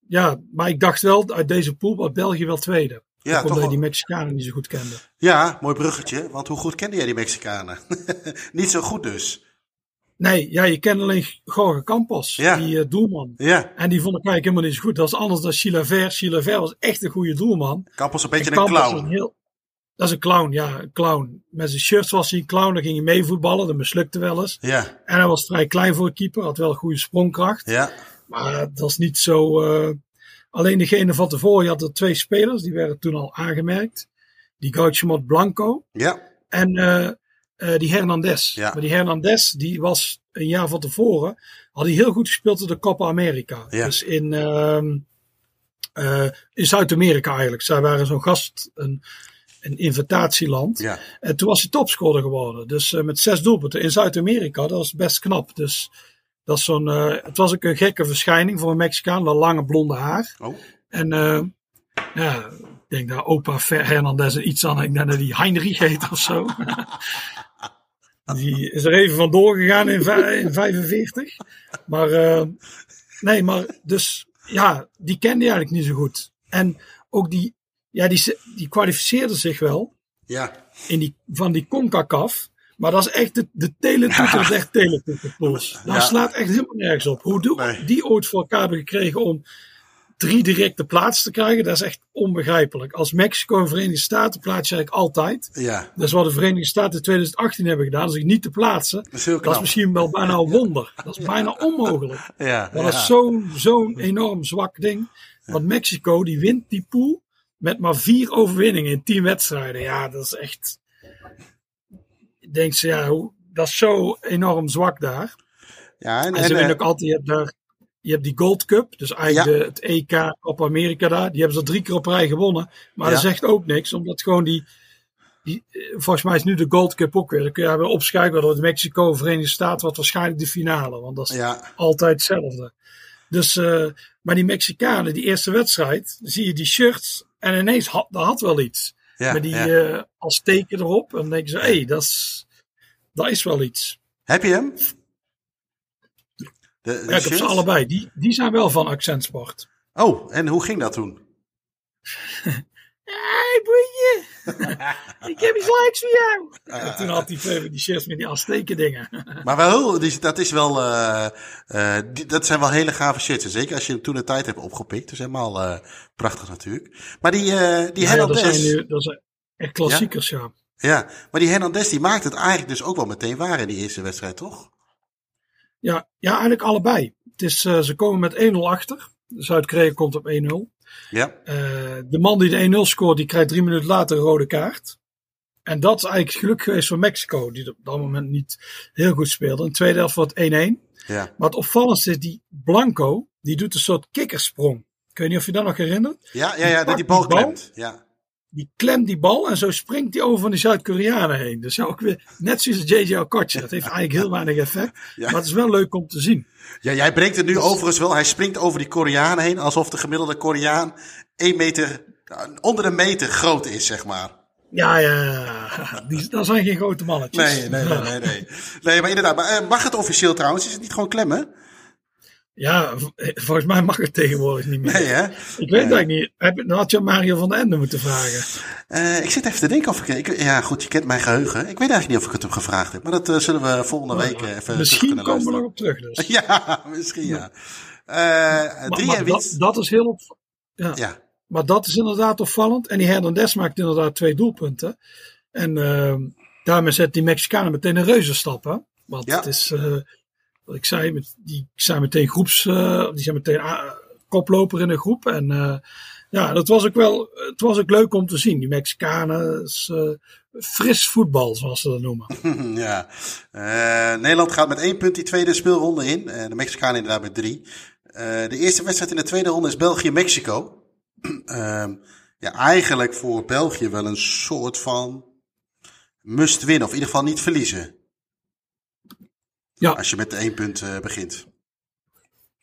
ja, maar ik dacht wel uit deze pool was België wel tweede. Ja, omdat je die Mexicanen niet zo goed kende. ja, mooi bruggetje. Want hoe goed kende jij die Mexicanen? (laughs) Niet zo goed dus. Nee, ja, je kent alleen Jorge Campos, Ja. die eh, doelman. Ja. En die vond ik eigenlijk helemaal niet zo goed. Dat is anders dan Chilaver. Chilaver was echt een goede doelman. Campos een beetje En een Campos clown. een heel- dat is een clown, ja, een clown. Met zijn shirts was hij een clown, dan ging hij mee voetballen, dat mislukte wel eens. Ja. En hij was vrij klein voor een keeper, had wel goede sprongkracht. Ja. Maar dat is niet zo. eh, alleen degene van tevoren, je had er twee spelers, die werden toen al aangemerkt. Die Gauchimot Blanco Ja. en eh, die Hernandez. Ja. Maar die Hernandez, die was een jaar van tevoren, had hij heel goed gespeeld in de Copa America. Ja. Dus in, ehm, eh, in Zuid-Amerika eigenlijk. Zij waren zo'n gast, een, een invitatieland. Ja. En toen was hij topscorer geworden. Dus eh, met zes doelpunten in Zuid-Amerika, dat was best knap. Dus dat is zo'n, het was ook een gekke verschijning voor een Mexicaan, dat lange blonde haar. Oh. En ja, ik denk dat opa Hernandez er iets aan, ik denk dat die Heinrich heet of zo. (laughs) die is er even vandoor gegaan in, vij- in 45. Maar eh, nee, maar dus ja, die kende hij eigenlijk niet zo goed. En ook die, ja, die, die kwalificeerde zich wel Ja. in die, van die CONCACAF. Maar dat is echt de, de teletoeter, is (laughs) echt teletoeterpools. Dat Ja. slaat echt helemaal nergens op. Hoe Nee. die ooit voor elkaar hebben gekregen om drie directe plaatsen te krijgen, dat is echt onbegrijpelijk. Als Mexico en Verenigde Staten plaats je eigenlijk altijd. Ja. Dat is wat de Verenigde Staten in 2018 hebben gedaan, zich niet te plaatsen. Dat is Dat misschien wel bijna een wonder. Dat is bijna (laughs) onmogelijk. Ja. Maar dat is zo'n enorm zwak ding. Want Mexico die wint die pool met maar vier overwinningen in tien wedstrijden. Ja, dat is echt. Ik denk ze, ja, hoe, dat is zo enorm zwak daar. Ja, en, En, en, ze winnen eh, ook altijd, daar, je hebt die Gold Cup, dus eigenlijk Ja. de, het EK op Amerika daar. Die hebben ze drie keer op rij gewonnen. Maar Ja. dat zegt ook niks, omdat gewoon die. Die, eh, volgens mij is nu de Gold Cup ook weer. Dan kun je weer opschuiven. Dat Mexico, Verenigde Staten, wordt waarschijnlijk de finale. Want dat is ja. altijd hetzelfde. Dus, eh, maar die Mexicanen, die eerste wedstrijd, zie je die shirts en ineens had, dat had wel iets. Met die eh, als teken erop. En dan denken ze, hé, hey, dat, is, dat is wel iets. Heb je hem? De, de Ja, ik heb ze allebei. Die, die zijn wel van Accentsport. Oh, en hoe ging dat toen? (laughs) Hey, boeien! (laughs) ik heb iets leuks voor jou! En toen had hij die shirts met die Azteken dingen. (laughs) Maar wel, dat is wel, eh, eh, die- dat zijn wel hele gave shirts. En Zeker als je hem toen de tijd hebt opgepikt. Dat is helemaal eh, prachtig natuurlijk. Maar die, die Ja, dat Hernandez, zijn nu dat zijn echt klassiekers, ja. ja, maar die Hernandez die maakt het eigenlijk dus ook wel meteen waar in die eerste wedstrijd, toch? Ja, ja eigenlijk allebei. Het is, eh, ze komen met 1-0 achter. Zuid-Korea komt op 1-0. Ja, Eh, de man die de 1-0 scoort, die krijgt drie minuten later een rode kaart. En dat is eigenlijk het geluk geweest voor Mexico, die op dat moment niet heel goed speelde. In de tweede helft wordt 1-1. ja, Maar het opvallendste is die Blanco, die doet een soort kikkersprong. Ik weet niet of je dat nog herinnert. ja, ja, ja dat die bal die bal. klemt. Ja, Die klemt die bal en zo springt hij over van die Zuid-Koreanen heen. Dus ook weer, net zoals JJ Okocha. Dat heeft eigenlijk heel weinig effect. Ja. Maar het is wel leuk om te zien. ja jij brengt het nu overigens wel. Hij springt over die Koreaan heen, alsof de gemiddelde Koreaan 1 meter, onder een meter groot is, zeg maar. Ja, ja, ja. Die, dat zijn geen grote mannetjes. Nee, nee, nee, nee. Nee, nee maar inderdaad. Maar, eh, mag het officieel trouwens? Is het niet gewoon klemmen? Ja, v- volgens mij mag het tegenwoordig niet meer. Nee, hè? Ik weet het eigenlijk niet. Heb, dan had je aan Mario van den Ende moeten vragen. Eh, ik zit even te denken of ik, ik... Ja, goed, je kent mijn geheugen. Ik weet eigenlijk niet of ik het hem gevraagd heb. Maar dat eh, zullen we volgende week eh, even Misschien kunnen komen we nog op terug dus. (laughs) Ja, misschien ja. Eh Maar, drie maar dat, dat is heel op, ja. Ja, Maar dat is inderdaad opvallend. En die Hernandez maakt inderdaad twee doelpunten. En ehm, daarmee zet die Mexicanen meteen een reuzenstap. Hè? Want Ja. het is, eh, ik zei, die zijn meteen groeps, eh, die zijn meteen koploper in de groep. En eh, ja, dat was ook wel, het was ook leuk om te zien. Die Mexicanen, eh, fris voetbal, zoals ze dat noemen. (laughs) ja. Nederland gaat met één punt die tweede speelronde in. Eh, de Mexicanen inderdaad met drie. De eerste wedstrijd in de tweede ronde is België-Mexico. (clears throat) Ehm, ja, eigenlijk voor België wel een soort van must win. Of in ieder geval niet verliezen. Ja. Als je met één punt eh, begint.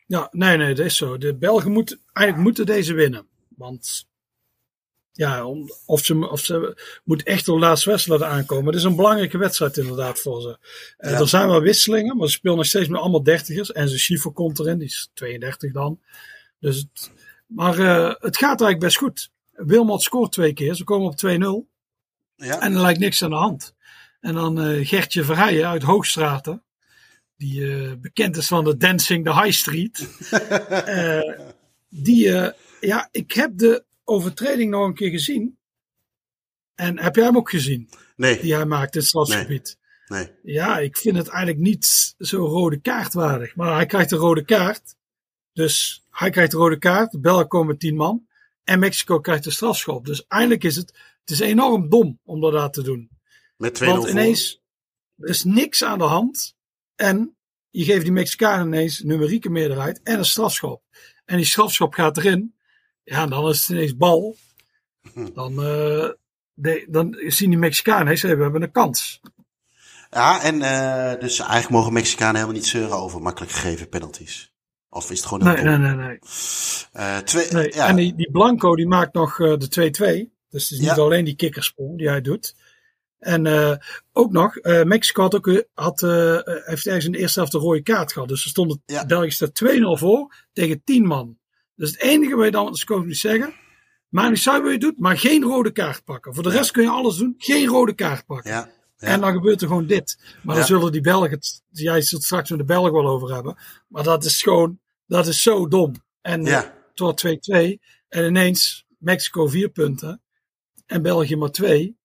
Ja, nee, nee, dat is zo. De Belgen moeten, eigenlijk moeten deze winnen. Want ja, om, of, ze, of ze moet echt de laatste wedstrijd aankomen. Het is een belangrijke wedstrijd inderdaad voor ze. Eh, Ja. Er zijn wel wisselingen, maar ze spelen nog steeds met allemaal dertigers. En ze Schiefer komt erin, die is 32 dan. Dus het, maar eh, het gaat eigenlijk best goed. Wilmot scoort twee keer, ze komen op 2-0. Ja, En er lijkt niks aan de hand. En dan Gertje Verheijen uit Hoogstraten. Die eh, bekend is van de Dancing the High Street. (laughs) Eh, die, eh, ja, ik heb de overtreding nog een keer gezien. En heb jij hem ook gezien? nee, Die hij maakt in het stadsgebied. nee. Ja, ik vind het eigenlijk niet zo rode kaartwaardig. Maar hij krijgt een rode kaart. Dus hij krijgt een rode kaart. De Belgen komen tien man. En Mexico krijgt de strafschop. Dus eigenlijk is het, het is enorm dom om dat te doen. Met 2-0 Want ineens, er is niks aan de hand. En je geeft die Mexicanen ineens een numerieke meerderheid en een strafschop. En die strafschop gaat erin. Ja, dan is het ineens bal. Dan, eh, de, dan zien die Mexicanen, hey, ze we hebben een kans. Ja, en uh, dus eigenlijk mogen Mexicanen helemaal niet zeuren over makkelijk gegeven penalties. Of is het gewoon een Nee, nee, nee. nee. Uh, twee, nee. Ja. En die, die Blanco die maakt nog de 2-2. Dus het is niet alleen die kikkersprong die hij doet. En uh, ook nog, uh, Mexico had, ook, had, uh, heeft ergens in de eerste helft een rode kaart gehad. Dus er stond ja. België staat 2-0 voor tegen 10 man. Dus het enige wat je dan als coach moet zeggen, maar niet uit wat je doet, maar geen rode kaart pakken. Voor de rest kun je alles doen, geen rode kaart pakken. Ja. Ja. En dan gebeurt er gewoon dit. Maar dan zullen die Belgen, het, jij zult straks met de Belgen wel over hebben. Maar dat is gewoon, dat is zo dom. En ja. wordt 2-2. En ineens Mexico 4 punten. En België maar 2.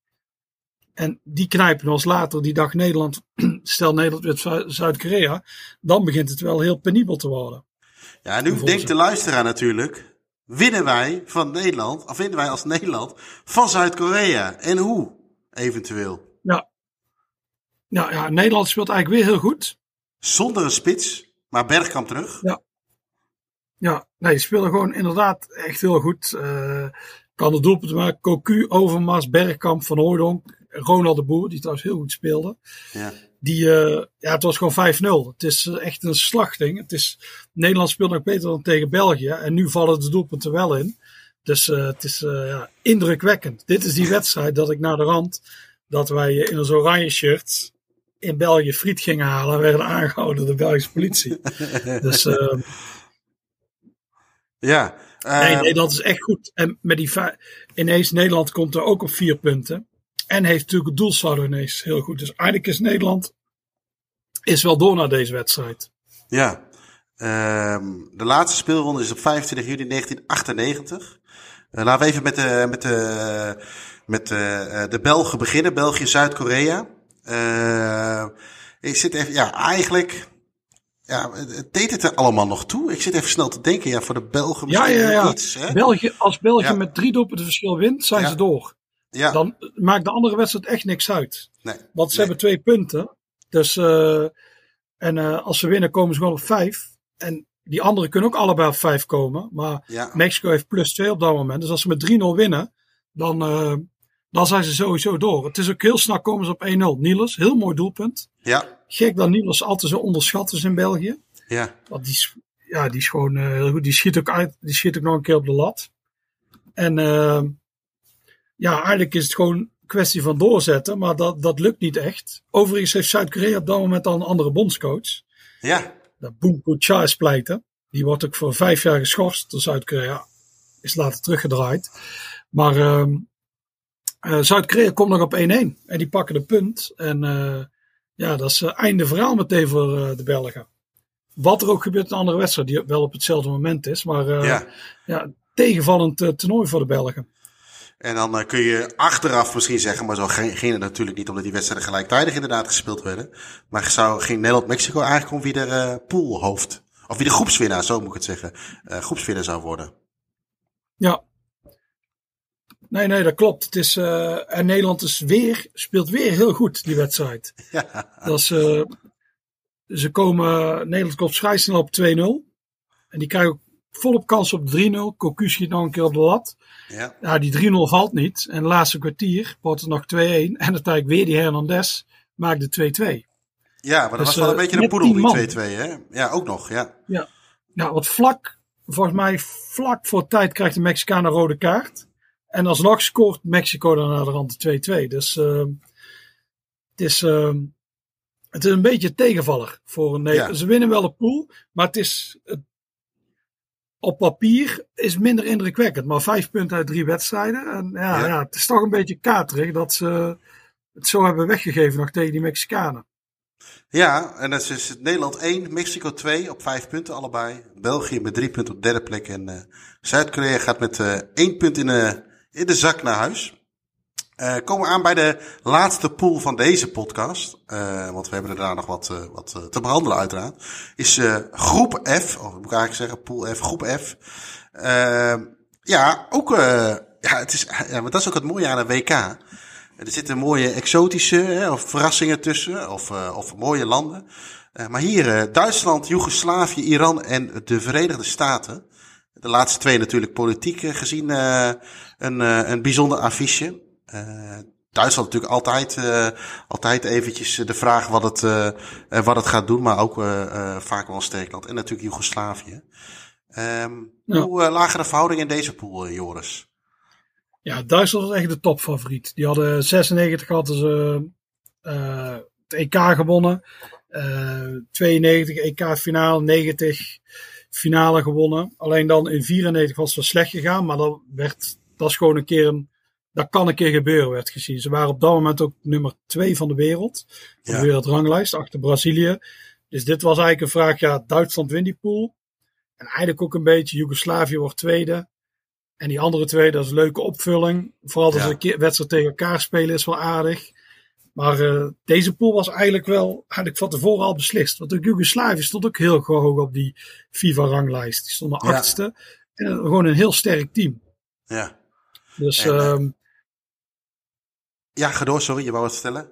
En die knijpen ons later, die dag Nederland, (clears throat) stel Nederland met Zuid-Korea, dan begint het wel heel penibel te worden. Ja, nu denkt de luisteraar natuurlijk, winnen wij van Nederland, of winnen wij als Nederland van Zuid-Korea? En hoe, eventueel? Ja. Nou ja, Nederland speelt eigenlijk weer heel goed. Zonder een spits, maar Bergkamp terug. Ja. Ja, nee, die spelen gewoon inderdaad echt heel goed. Uh, kan de doelpunten maken. Cocu, Overmars, Bergkamp, Van Hooydonk, Ronald de Boer, die trouwens heel goed speelde. Ja. Die, uh, ja, het was gewoon 5-0. Het is echt een slachting. Het is, Nederland speelt nog beter dan tegen België. En nu vallen de doelpunten wel in. Dus uh, het is uh, ja, indrukwekkend. Dit is die (laughs) wedstrijd dat ik naar de rand, dat wij in ons oranje shirt in België friet gingen halen en werden aangehouden door de Belgische politie. (laughs) dus ja. Nee, nee, dat is echt goed. En met die ineens Nederland komt er ook op vier punten. En heeft natuurlijk het doelsaldo ineens heel goed. Dus eigenlijk is Nederland is wel door naar deze wedstrijd. Ja. Um, de laatste speelronde is op 25 juli 1998. Uh, laten we even met de, met de, met de, de Belgen beginnen. België-Zuid-Korea. Uh, ik zit even, ja, eigenlijk ja, deed het er allemaal nog toe? Ik zit even snel te denken, ja, voor de Belgen ja, ja, ja. iets. Hè? België, als België ja. met drie doelpunten verschil wint, zijn ze door. Ja. Dan maakt de andere wedstrijd echt niks uit. Nee. Want ze nee. hebben twee punten. Dus, uh, en uh, als ze winnen, komen ze gewoon op vijf. En die anderen kunnen ook allebei op vijf komen. Maar ja. Mexico heeft plus twee op dat moment. Dus als ze met 3-0 winnen, dan, uh, dan zijn ze sowieso door. Het is ook heel snel komen ze op 1-0. Niels, heel mooi doelpunt. Ja. Gek dat Niels altijd zo onderschat is in België. Ja. Want die, ja, die is gewoon heel goed. Die schiet ook uit. Die schiet ook nog een keer op de lat. En ja, eigenlijk is het gewoon een kwestie van doorzetten. Maar dat, dat lukt niet echt. Overigens heeft Zuid-Korea op dat moment al een andere bondscoach. Ja. Dat Boonko Cha is pleiten. Die wordt ook voor vijf jaar geschorst door Zuid-Korea. Is later teruggedraaid. Maar uh, uh, Zuid-Korea komt nog op 1-1. En die pakken de punt. En uh, ja, dat is einde verhaal meteen voor de Belgen. Wat er ook gebeurt in een andere wedstrijd, die wel op hetzelfde moment is. Maar ja. ja. tegenvallend toernooi voor de Belgen. En dan uh, kun je achteraf misschien zeggen, maar zo ging het natuurlijk niet, omdat die wedstrijden gelijktijdig inderdaad gespeeld werden. Maar zou, ging Nederland-Mexico eigenlijk om wie de poolhoofd, of wie de groepswinnaar, zo moet ik het zeggen, groepswinnaar zou worden. Ja. Nee, nee, dat klopt. Het is, en Nederland is weer, speelt weer heel goed, die wedstrijd. (laughs) Ja. Dat is, ze komen, Nederland komt vrij snel op 2-0. En die krijgen ook volop kans op 3-0. Cocu schiet nog een keer op de lat. Ja, ja die 3-0 valt niet. En het laatste kwartier wordt het nog 2-1. En uiteindelijk weer die Hernandez maakt de 2-2. Ja, maar dat dus, was wel een uh, beetje een poedel, die 2-2, hè? Ja, ook nog, ja. Ja, ja wat vlak, volgens mij vlak voor tijd krijgt de Mexicaan een rode kaart. En alsnog scoort Mexico dan naar de rand de 2-2. Dus uh, het is... Uh, het is een beetje tegenvaller voor een Nederland. Ja. Ze winnen wel de pool, maar het is het, op papier is minder indrukwekkend. Maar vijf punten uit drie wedstrijden. En ja, ja. ja het is toch een beetje katerig dat ze het zo hebben weggegeven nog tegen die Mexicanen. Ja, en dat is dus Nederland 1, Mexico 2 op vijf punten allebei. België met drie punten op derde plek. En uh, Zuid-Korea gaat met uh, één punt in de, in de zak naar huis. Uh, komen we aan bij de laatste pool van deze podcast. Uh, want we hebben er daarna nog wat, uh, wat te behandelen uiteraard. Is groep F, of moet ik eigenlijk zeggen pool F, groep F. ja, ook, ja, het is, ja, maar dat is ook het mooie aan een WK. Er zitten mooie exotische hè, of verrassingen tussen, of, of mooie landen. maar hier Duitsland, Joegoslavië, Iran en de Verenigde Staten. De laatste twee natuurlijk politiek gezien een, een bijzonder affiche. Duitsland natuurlijk altijd, altijd eventjes de vraag wat het, wat het gaat doen, maar ook vaak wel een sterk land. En natuurlijk Joegoslavië. Um, ja. Hoe lagen de verhoudingen in deze pool, Joris? Ja, Duitsland was echt de topfavoriet. Die hadden 96 hadden ze uh, het EK gewonnen. Uh, 92 EK finale, 90 finale gewonnen. Alleen dan in 94 was het slecht gegaan, maar dat werd, dat is gewoon een keer een, dat kan een keer gebeuren, werd gezien. Ze waren op dat moment ook nummer 2 van de wereld. Van de wereldranglijst, achter Brazilië. Dus dit was eigenlijk een vraag, ja, Duitsland wint die pool. En eigenlijk ook een beetje, Joegoslavië wordt tweede. En die andere twee, dat is een leuke opvulling. Vooral als ja. een wedstrijd tegen elkaar spelen is wel aardig. Maar uh, deze pool was eigenlijk wel, eigenlijk van tevoren al beslist. Want ook Joegoslavië stond ook heel hoog op die FIFA-ranglijst. Die stonden ja. achtste. En gewoon een heel sterk team. Ja. Dus, en, um, ja, ga door, sorry, je wou wat stellen.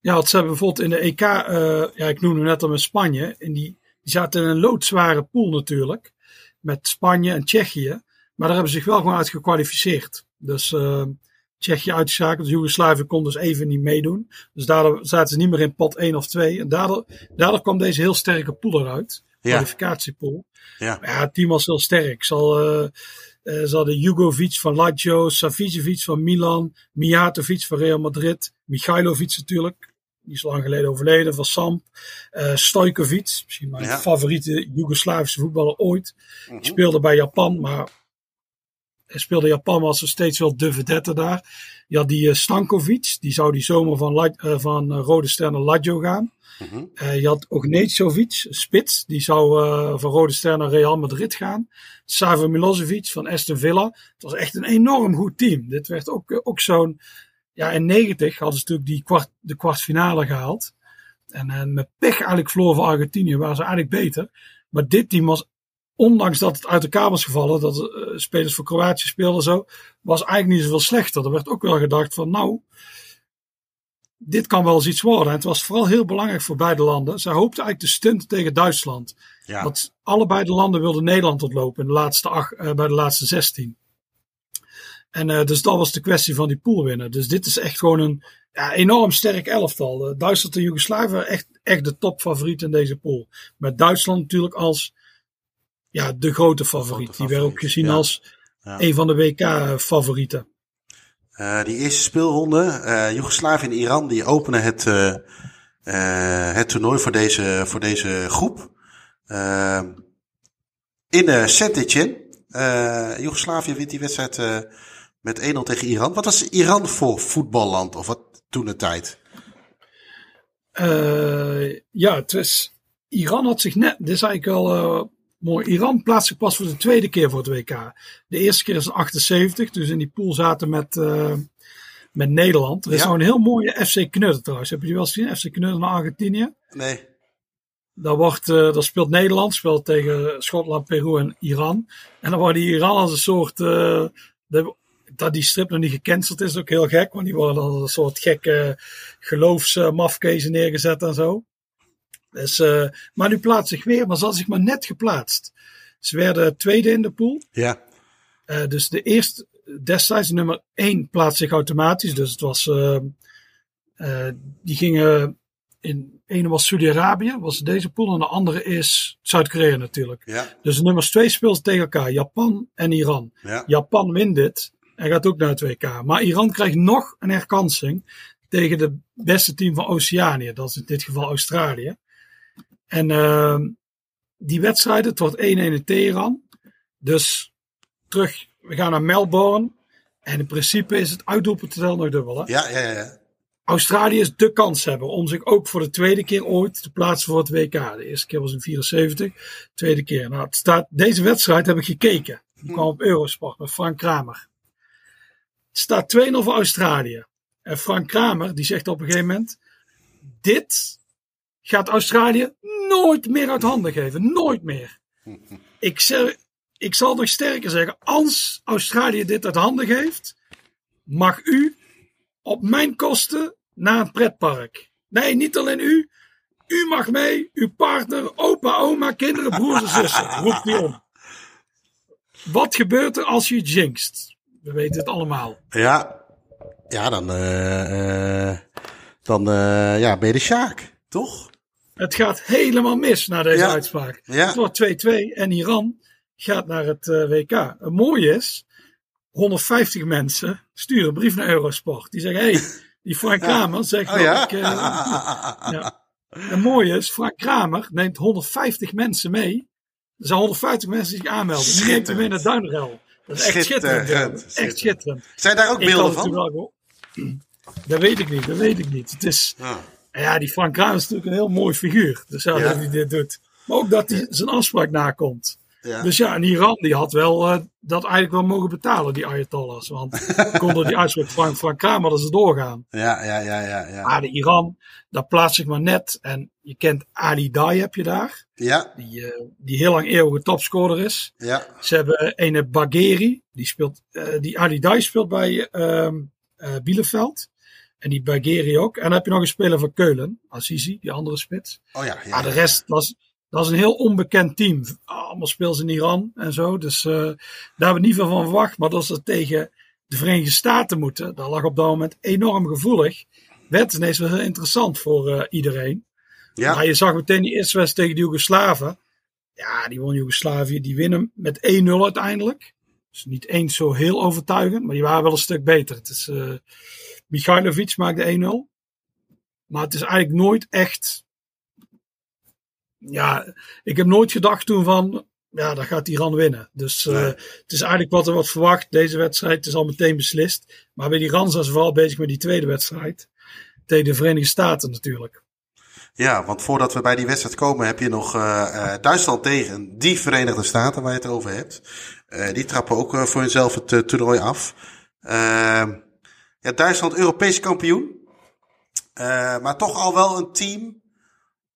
Ja, wat ze hebben bijvoorbeeld in de EK, uh, ja, ik noemde net al met Spanje. In die, die zaten in een loodzware pool natuurlijk. Met Spanje en Tsjechië. Maar daar hebben ze zich wel gewoon uit gekwalificeerd. Dus uh, Tsjechië uitgeschakeld. Joegoslavië kon dus even niet meedoen. Dus daardoor zaten ze niet meer in pot 1 of 2. En daardoor, daardoor kwam deze heel sterke pool eruit. Ja. Kwalificatiepool. Ja. ja, het team was heel sterk. Zal, uh, uh, ze hadden Jugovic van Lazio, Savicevic van Milan, Mijatovic van Real Madrid, Michailovic natuurlijk, die is lang geleden overleden, van Samp, uh, Stojkovic, misschien mijn ja. favoriete Joegoslavische voetballer ooit. Die speelde bij Japan, maar speelde Japan was er steeds wel de vedette daar. Je had die uh, Stankovic, die zou die zomer van, uh, van Rode Ster naar Lazio gaan. Mm -hmm. je had Ognjetovic, spits, die zou van Rode Ster naar Real Madrid gaan. Savo Milosevic van Aston Villa. Het was echt een enorm goed team. Dit werd ook, ook zo'n... Ja, in 90 hadden ze natuurlijk die kwart, de kwartfinale gehaald. En, met pech eigenlijk verloren van Argentinië waren ze eigenlijk beter. Maar dit team was ondanks dat het uit elkaar was gevallen, dat spelers voor Kroatië speelden zo, was eigenlijk niet zoveel slechter. Er werd ook wel gedacht van, nou, dit kan wel eens iets worden. En het was vooral heel belangrijk voor beide landen. Zij hoopten eigenlijk te stunten tegen Duitsland. Ja. Want allebei de landen wilden Nederland ontlopen in de laatste acht, uh, bij de laatste 16. En uh, dus dat was de kwestie van die pool winnen. Dus dit is echt gewoon een ja, enorm sterk elftal. Duitsland en Joegoslavië echt, echt de topfavoriet in deze pool. Met Duitsland natuurlijk als ja, de grote favoriet. Grote die werd ook gezien ja. als een van de WK-favorieten. Uh, die eerste speelronde, uh, Joegoslavië en Iran, die openen het, uh, het toernooi voor deze, voor deze groep. in uh, Saint-Etienne. Joegoslavië wint die wedstrijd met 1-0 tegen Iran. Wat was Iran voor voetballand? Of wat toen de tijd? ja, het is, Iran had zich net, dit is eigenlijk al mooi. Iran plaatst zich pas voor de tweede keer voor het WK. De eerste keer is in 78, dus in die pool zaten met, uh, met Nederland. Er is ja. nou een heel mooie FC Knutten trouwens. Heb je die wel eens gezien? FC Knutten naar Argentinië? Nee. Daar, wordt, uh, daar speelt Nederland, speelt tegen Schotland, Peru en Iran. En dan wordt die Iran als een soort. Uh, de, dat die strip nog niet gecanceld is, ook heel gek. Want die worden als een soort gekke geloofsmafkezen neergezet en zo. Dus, uh, maar nu plaatst zich weer, maar ze had zich maar net geplaatst. Ze werden tweede in de pool. Ja. Uh, dus de eerste, destijds nummer één plaatst zich automatisch. Dus het was, uh, die gingen, in ene was Saudi-Arabië, was deze pool. En de andere is Zuid-Korea natuurlijk. Ja. Dus nummers twee speelden tegen elkaar, Japan en Iran. Ja. Japan wint dit en gaat ook naar het WK. Maar Iran krijgt nog een herkansing tegen de beste team van Oceanië. Dat is in dit geval Australië. En uh, die wedstrijd, het wordt 1-1 in Teheran. Dus terug, we gaan naar Melbourne. En in principe is het uitdoelpunt nog dubbel. Hè? Ja, ja, ja. Australië is de kans hebben om zich ook voor de tweede keer ooit te plaatsen voor het WK. De eerste keer was in 74, tweede keer. Nou, het staat, deze wedstrijd heb ik gekeken. Die kwam op Eurosport met Frank Kramer. Het staat 2-0 voor Australië. En Frank Kramer die zegt op een gegeven moment: Dit gaat Australië nooit meer uit handen geven. Nooit meer. (laughs) Ik, zeg, ik zal nog sterker zeggen, als Australië dit uit handen geeft, mag u op mijn kosten naar een pretpark. Nee, niet alleen u. U mag mee, uw partner, opa, oma, kinderen, broers en zussen. (laughs) Roept hij om. Wat gebeurt er als je jinxt? We weten het allemaal. Ja. Ja, dan, uh, uh, dan uh, ja, ben je de Sjaak, toch? Het gaat helemaal mis na deze Ja. uitspraak. Ja. Het wordt 2-2 en Iran gaat naar het eh, WK. Het mooie is, 150 mensen sturen een brief naar Eurosport. Die zeggen, hey, die Frank Kramer zegt Oh dat ja? ik... eh, ja. Het mooie is, Frank Kramer neemt 150 mensen mee. Er zijn 150 mensen die zich aanmelden. Die neemt hem mee naar Duinrel. Dat is echt schitterend. Schitterend, Echt schitterend. Zijn daar ook beelden van? (clears throat) Dat weet ik niet, dat weet ik niet. Het is, Ja. Ja, die Frank Kramer is natuurlijk een heel mooi figuur. Dus ja, Ja. dat hij dit doet. Maar ook dat hij zijn afspraak nakomt. Ja. Dus ja, en Iran die had wel eh, dat eigenlijk wel mogen betalen, die Ayatollahs. Want (laughs) konden die uitspraak van Frank Kramer dat ze doorgaan. Ja, ja, ja, ja, ja. Maar de Iran, daar plaats ik maar net. En je kent Ali Dai heb je daar. Ja, Die, eh, die heel lang eeuwige topscorer is. ja, Ze hebben een Bagheri. Die, speelt, eh, die Ali Dai speelt bij ehm eh, Bielefeld. En die Bagheri ook. En dan heb je nog een speler van Keulen. Azizi, die andere spits. oh ja. ja. Maar de rest was, dat is een heel onbekend team. Allemaal ze in Iran en zo. Dus eh, daar hebben we niet veel van verwacht. Maar dat ze tegen de Verenigde Staten moeten, dat lag op dat moment enorm gevoelig. Werd ineens wel heel interessant voor eh, iedereen. ja. Maar je zag meteen die eerste wedstrijd tegen de Joegoslaven. Ja, die won Joegoslavië. Die winnen met 1-0 uiteindelijk. Dus niet eens zo heel overtuigend, maar die waren wel een stuk beter. Het is, eh Michailovic maakte 1-0. Maar het is eigenlijk nooit echt. Ja, ik heb nooit gedacht toen van. Ja, dan gaat Iran winnen. Dus eh, het is eigenlijk wat er wordt verwacht. Deze wedstrijd is al meteen beslist. Maar bij Iran zijn ze vooral bezig met die tweede wedstrijd. Tegen de Verenigde Staten natuurlijk. Ja, want voordat we bij die wedstrijd komen, heb je nog eh, eh, Duitsland tegen die Verenigde Staten waar je het over hebt. Die trappen ook voor hunzelf het toernooi af. Ja, Duitsland Europees kampioen. Eh, maar toch al wel een team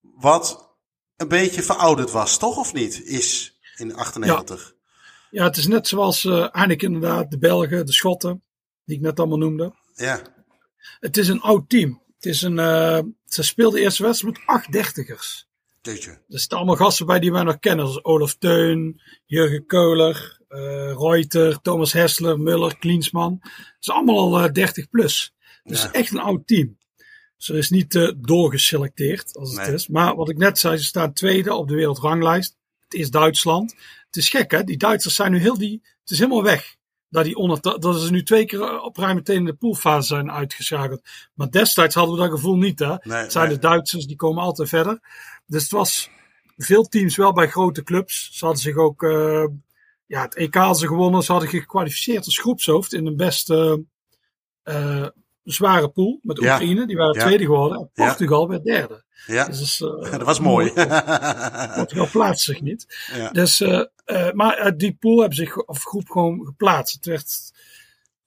wat een beetje verouderd was, toch of niet? Is in 98. Ja, het is net zoals eh eigenlijk inderdaad de Belgen, de Schotten, die ik net allemaal noemde. Ja, Het is een oud team. Het is een, eh, ze speelden de eerste wedstrijd met acht dertigers. jeetje. Er zitten allemaal gasten bij die wij nog kennen. Zoals Olaf Teun, Jurgen Keuler, Reuter, Thomas Hessler, Muller, Klinsman. Het is allemaal al eh, 30 plus. Dus Ja. echt een oud team. Dus er is niet eh, doorgeselecteerd als het is. Maar wat ik net zei, ze staan tweede op de wereldranglijst. Het is Duitsland. Het is gek hè, die Duitsers zijn nu heel die, het is helemaal weg. Dat, die onder, dat ze nu twee keer eh, op rij meteen in de poolfase zijn uitgeschakeld. Maar destijds hadden we dat gevoel niet hè. Nee, het zijn nee. de Duitsers, die komen altijd verder. Dus het was veel teams wel bij grote clubs. Ze hadden zich ook, eh, ja, het EK hadden ze gewonnen. Ze hadden gekwalificeerd als groepshoofd in een best eh, eh, zware pool met Ja. Oekraïne. Die waren Ja. tweede geworden. En Ja. Portugal werd derde. Ja, Dus, eh, (laughs) dat was mooi. Portugal plaatst zich niet. Dus, maar uit die pool hebben zich of groep gewoon geplaatst. Het werd,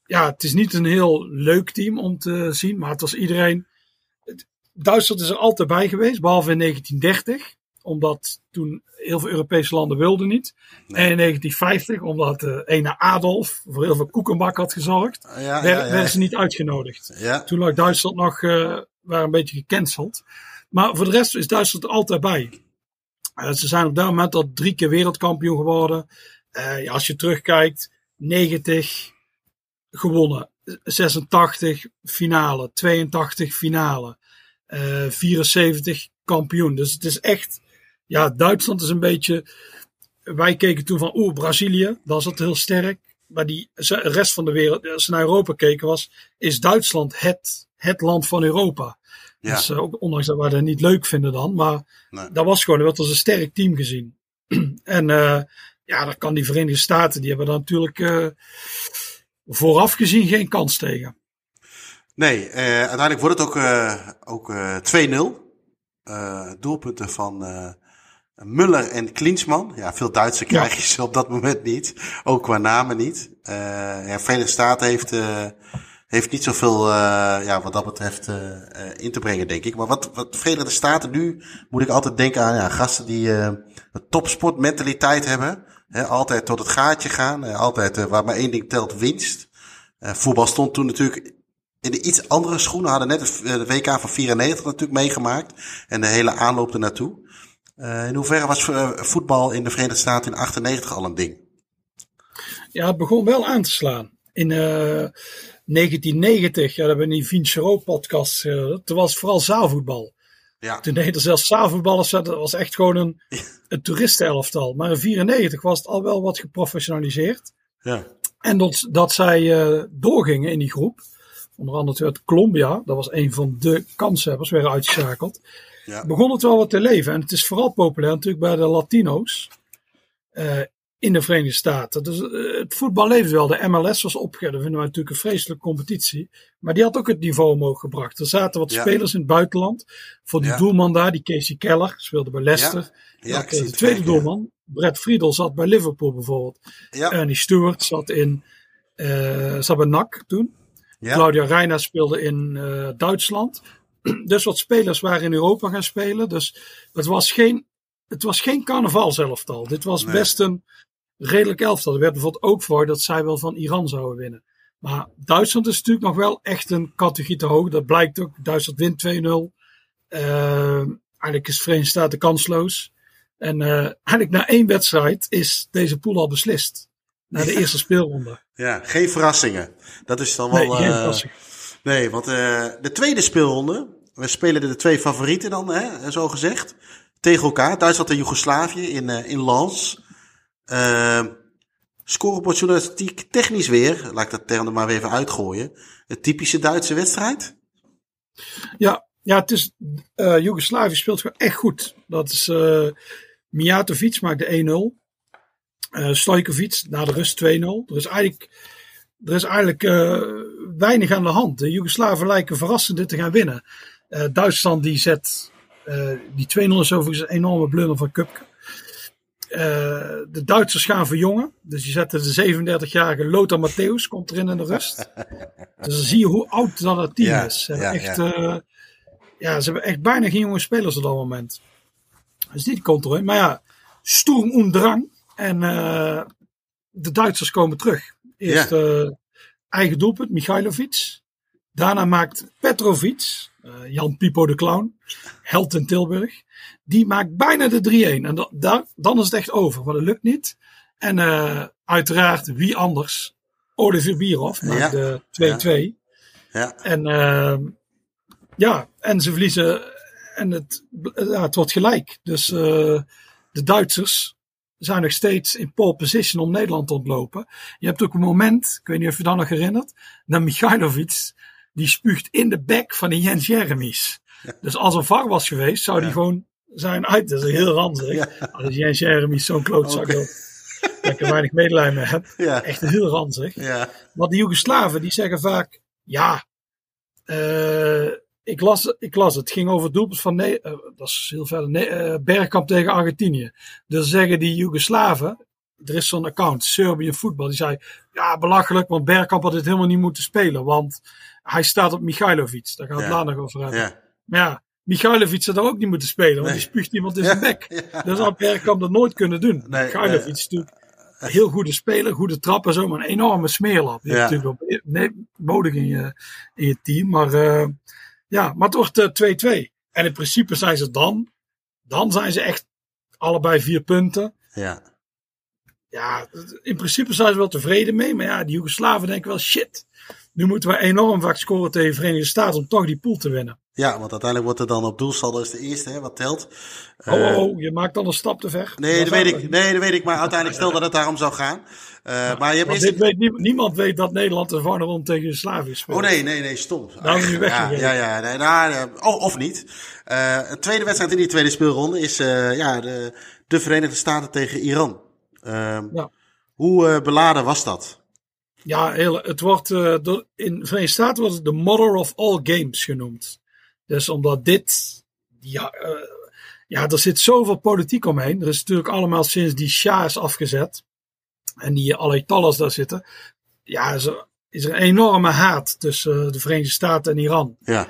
ja, het is niet een heel leuk team om te zien, maar het was iedereen. Duitsland is er altijd bij geweest, behalve in 1930, omdat toen heel veel Europese landen wilden niet. En in 1950, omdat de ene Adolf voor heel veel koekenbak had gezorgd, Ja, ja, werden, ja. ze niet uitgenodigd. Toen lag Duitsland nog eh waren een beetje gecanceld. Maar voor de rest is Duitsland er altijd bij. Eh, ze zijn op dat moment al drie keer wereldkampioen geworden. Eh, ja, als je terugkijkt, 90 gewonnen, 86 finale, 82 finale, eh 74 kampioen. Dus het is echt, ja, Duitsland is een beetje. Wij keken toen van, oeh, Brazilië, dat zat heel sterk. Maar die de rest van de wereld, als ze naar Europa keken, was, is Duitsland het, het land van Europa. Ja. Dus, eh, ook, ondanks dat wij dat niet leuk vinden dan. Maar Nee. dat was gewoon, werd als een sterk team gezien. (clears throat) en eh, ja, daar kan die Verenigde Staten, die hebben daar natuurlijk eh, vooraf gezien geen kans tegen. Nee, uiteindelijk wordt het ook, ook eh 2-0. Eh, doelpunten van Muller en Klinsman. Ja, veel Duitse krijg je ze op dat moment niet. Ook qua namen niet. Eh ja, Verenigde Staten heeft, eh, heeft niet zoveel eh, ja, wat dat betreft eh, eh, in te brengen, denk ik. Maar wat, wat Verenigde Staten nu, moet ik altijd denken aan ja, gasten die eh een topsportmentaliteit hebben. Hè, altijd tot het gaatje gaan. eh, altijd eh, waar maar één ding telt, winst. Eh, voetbal stond toen natuurlijk in de iets andere schoenen. Hadden net het eh, de WK van 94 natuurlijk meegemaakt. En de hele aanloop ernaartoe. Eh in hoeverre was eh, voetbal in de Verenigde Staten in 98 al een ding? Ja, het begon wel aan te slaan. in uh, 1990, ja, dat hebben we in die Vinchero podcast, uh, toen was het vooral zaalvoetbal. Ja. Toen deden er zelfs zaalvoetballers, dat was echt gewoon een, (laughs) een toeristenelftal. Maar in 94 was het al wel wat geprofessionaliseerd. Ja. En dat, dat zij uh, doorgingen in die groep. Onder andere uit Colombia, dat was een van de kanshebbers, werden uitgeschakeld. Ja. Begon het wel wat te leven. En het is vooral populair natuurlijk bij de Latino's. Uh, in de Verenigde Staten. Dus uh, het voetbal leeft wel. De MLS was opgegeven. Dat vinden wij natuurlijk een vreselijke competitie. Maar die had ook het niveau omhoog gebracht. Er zaten wat Ja. spelers in het buitenland. Voor die Ja. doelman daar, die Casey Keller, speelde bij Leicester. Ja, zie de tweede kijken. doelman, Brad Friedel, zat bij Liverpool bijvoorbeeld. Ja. Ernie Stewart zat in eh zat bij NAC toen. Claudia Reina speelde in eh, Duitsland. (clears throat) dus wat spelers waren in Europa gaan spelen. Dus het was geen, het was geen carnavalselftal. Dit was Nee. best een redelijk elftal. Er werd bijvoorbeeld ook voor dat zij wel van Iran zouden winnen. Maar Duitsland is natuurlijk nog wel echt een categorie te hoog. Dat blijkt ook. Duitsland wint 2-0. Eh, eigenlijk is Verenigde Staten kansloos. En eh, eigenlijk na één wedstrijd is deze pool al beslist. Na de eerste speelronde. Ja, geen verrassingen. Dat is dan Nee, wel. geen verrassing. Nee, want eh, de tweede speelronde. We spelen de twee favorieten dan, hè, zo gezegd. Tegen elkaar. Duitsland en Joegoslavië in, eh, in Lens. Uh, scorebordjournalistiek technisch weer. Laat ik dat term er maar even uitgooien. Een typische Duitse wedstrijd. Ja, ja het is, eh Joegoslavië speelt gewoon echt goed. Dat is eh Mijatovic maakt de 1-0. Eh Stojkovic na de rust 2-0. Er is eigenlijk, er is eigenlijk eh, weinig aan de hand. De Joegoslaven lijken verrassend dit te gaan winnen. Eh, Duitsland die zet, eh, die 2-0 is overigens een enorme blunder van Kupke. De Duitsers gaan verjongen. Dus je zette de 37-jarige Lothar Matthäus, komt erin in de rust. (laughs) Dus dan zie je hoe oud dat het team Ja, is. Ze hebben, echt, ja. ja, ze hebben echt bijna geen jonge spelers op dat moment. Dus komt erin. Maar ja, Sturm und Drang. En de Duitsers komen terug. Eerst eh, eigen doelpunt, Michailovic. Daarna maakt Petrovic, eh, Jan Pipo de Clown, held in Tilburg. Die maakt bijna de 3-1. En da- da- dan is het echt over, maar dat lukt niet. En eh, uiteraard, wie anders? Olivier Bierhoff maakt Ja. de 2-2. Ja, En uh, ja, en ze verliezen en het, ja, het wordt gelijk. Dus uh, de Duitsers zijn nog steeds in pole position om Nederland te ontlopen. Je hebt ook een moment, ik weet niet of je dat nog herinnert, dat Michailovic, die spuugt in de bek van die Jens Jeremies. Ja. Dus als er VAR was geweest, zou die ja. gewoon zijn uit. Dat is heel ranzig. Ja. Als Jens Jeremies zo'n klootzak okay. dat, dat ik er weinig medelijden mee heb. Echt heel ranzig. Ja. Maar de Joegoslaven, die zeggen vaak, ja, uh, ik, las, ik las het. Het ging over doelpunt van, nee, uh, dat is heel verder, nee, uh, Bergkamp tegen Argentinië. Dus zeggen die Joegoslaven, er is zo'n account, Serbië voetbal, die zei, ja, belachelijk, want Bergkamp had dit helemaal niet moeten spelen, want hij staat op Michailovic. Daar gaan we het ja. later nog over hebben. Ja. Maar ja, Michailovic had er ook niet moeten spelen, want Nee. die spuugt iemand in zijn bek. (laughs) ja. Dus had Bergkamp dat nooit kunnen doen. Nee, Michailovic is natuurlijk een heel goede speler, goede trap en zo, maar een enorme smeerlap. Ja. natuurlijk wel nodig in je, in je team, maar uh, ja, maar het wordt 2-2. Uh, en in principe zijn ze dan, dan zijn ze echt allebei vier punten. Ja. Ja, in principe zijn ze wel tevreden mee, maar ja, die Joegoslaven denken wel shit. Nu moeten we enorm vaak scoren tegen de Verenigde Staten om toch die pool te winnen. Ja, want uiteindelijk wordt er dan op doelsaldo is de eerste, hè, wat telt. Oh, oh, oh, je maakt dan een stap te ver. Nee, dat weet ik. Nee, dat weet ik. Maar uiteindelijk stel dat het daarom zou gaan. Uh, ja, maar je hebt eerst... weet nie, niemand weet dat Nederland de rond tegen Joegoslavië speelt. Oh nee, nee, nee, stom. Nou, nu. Ja, ja, ja. Nee, nou, of, of niet. Uh, een tweede wedstrijd in die tweede speelronde is uh, ja, de, de Verenigde Staten tegen Iran. ja. Hoe beladen was dat? Ja, heel, het wordt uh, door, in de Verenigde Staten wordt het de mother of all games genoemd. Dus omdat dit, ja, uh, ja, er zit zoveel politiek omheen. Er is natuurlijk allemaal sinds die Shah is afgezet en die Ayatollahs daar zitten, ja, is er, is er een enorme haat tussen uh, de Verenigde Staten en Iran. Ja.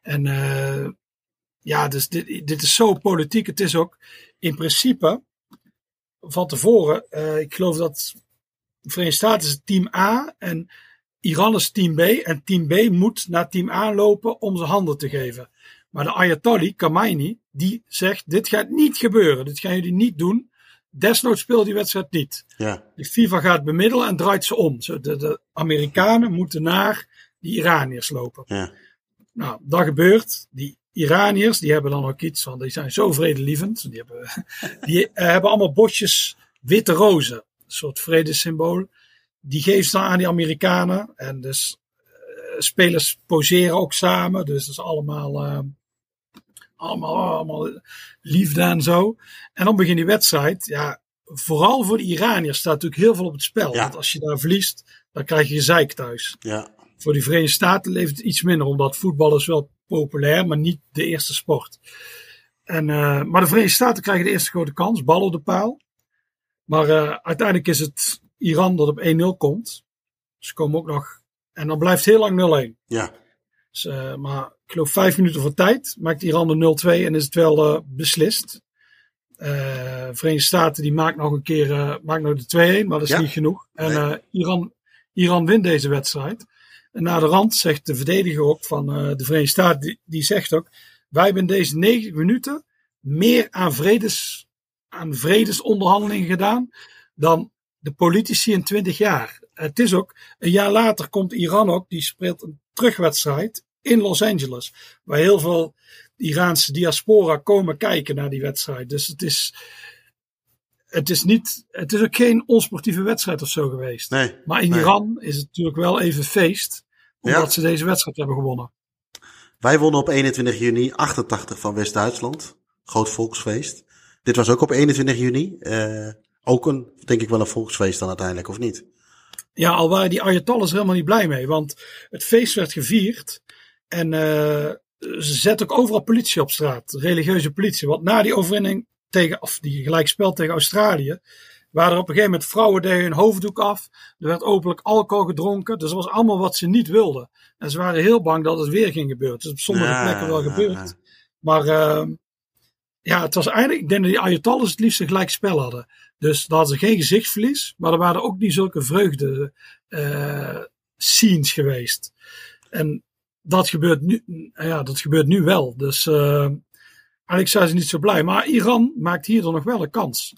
En uh, ja, dus dit, dit is zo politiek. Het is ook in principe van tevoren, uh, ik geloof dat de Verenigde Staten is team A en Iran is team B. En team B moet naar team A lopen om ze handen te geven. Maar de Ayatollah, Khamenei, die zegt, dit gaat niet gebeuren. Dit gaan jullie niet doen. Desnoods speelt die wedstrijd niet. Ja. De FIFA gaat bemiddelen en draait ze om. De, de Amerikanen moeten naar die Iraniërs lopen. Ja. Nou, dat gebeurt. Die Iraniërs, die hebben dan ook iets van, die zijn zo vredelievend. Die hebben, (laughs) die hebben allemaal bosjes witte rozen. Een soort vredessymbool. Die geven ze dan aan die Amerikanen. En dus eh, spelers poseren ook samen. Dus dat is allemaal, eh, allemaal, allemaal liefde en zo. En dan begint die wedstrijd. Ja, vooral voor de Iraniërs staat natuurlijk heel veel op het spel. Ja. Want als je daar verliest, dan krijg je gezeik thuis. Ja. Voor die Verenigde Staten leeft het iets minder, omdat voetbal is wel populair, maar niet de eerste sport. En, eh, maar de Verenigde Staten krijgen de eerste grote kans, bal op de paal. Maar eh, uiteindelijk is het Iran dat op 1-0 komt. Ze komen ook nog. En dan blijft heel lang 0-1. Ja. Dus, eh, maar ik geloof vijf minuten voor tijd maakt Iran de 0-2 en is het wel eh, beslist. Verenigde Staten die maakt nog een keer maakt nog de 2-1, maar dat is Ja. niet genoeg. En Iran, Iran wint deze wedstrijd. En na de rand zegt de verdediger ook van de Verenigde Staten, die, die zegt ook, wij hebben in deze 90 minuten meer aan, vredes, aan vredesonderhandelingen gedaan dan de politici in 20 jaar. Het is ook, een jaar later komt Iran ook, die speelt een terugwedstrijd in Los Angeles. Waar heel veel Iraanse diaspora komen kijken naar die wedstrijd. Dus het is, het is niet, het is ook geen onsportieve wedstrijd of zo geweest. Nee. Maar in nee. Iran is het natuurlijk wel even feest, omdat Ja. ze deze wedstrijd hebben gewonnen. Wij wonnen op 21 juni 88 van West-Duitsland. Groot volksfeest. Dit was ook op 21 juni. Eh, ook een, denk ik wel een volksfeest dan uiteindelijk, of niet? Ja, al waren die Ayatollahs er helemaal niet blij mee, want het feest werd gevierd en eh, ze zetten ook overal politie op straat, religieuze politie. Want na die overwinning tegen, of die gelijkspel tegen Australië, waren er op een gegeven moment vrouwen deden hun hoofddoek af. Er werd openlijk alcohol gedronken, dus dat was allemaal wat ze niet wilden. En ze waren heel bang dat het weer ging gebeuren. Het is op sommige Ja, plekken wel gebeurd. ja. Maar eh, ja, het was eigenlijk, ik denk dat die Ayatollahs het liefst een gelijk spel hadden. Dus daar hadden ze geen gezichtsverlies, maar er waren ook niet zulke vreugde eh, scenes geweest. En dat gebeurt nu, ja, dat gebeurt nu wel. Dus eh, eigenlijk zijn ze niet zo blij. Maar Iran maakt hier dan nog wel een kans.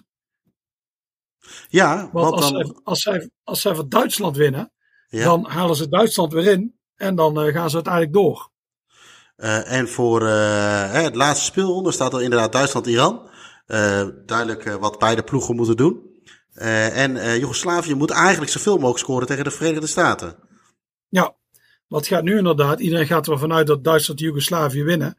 Ja, Want als, dan... zij, als, zij, als zij van Duitsland winnen, ja. dan halen ze Duitsland weer in. En dan eh, gaan ze uiteindelijk door. Eh, en voor eh, het laatste speelronde staat er inderdaad Duitsland-Iran. Eh, duidelijk wat beide ploegen moeten doen. En Joegoslavië moet eigenlijk zoveel mogelijk scoren tegen de Verenigde Staten. Ja, wat gaat nu inderdaad? Iedereen gaat ervan uit dat Duitsland en Joegoslavië winnen.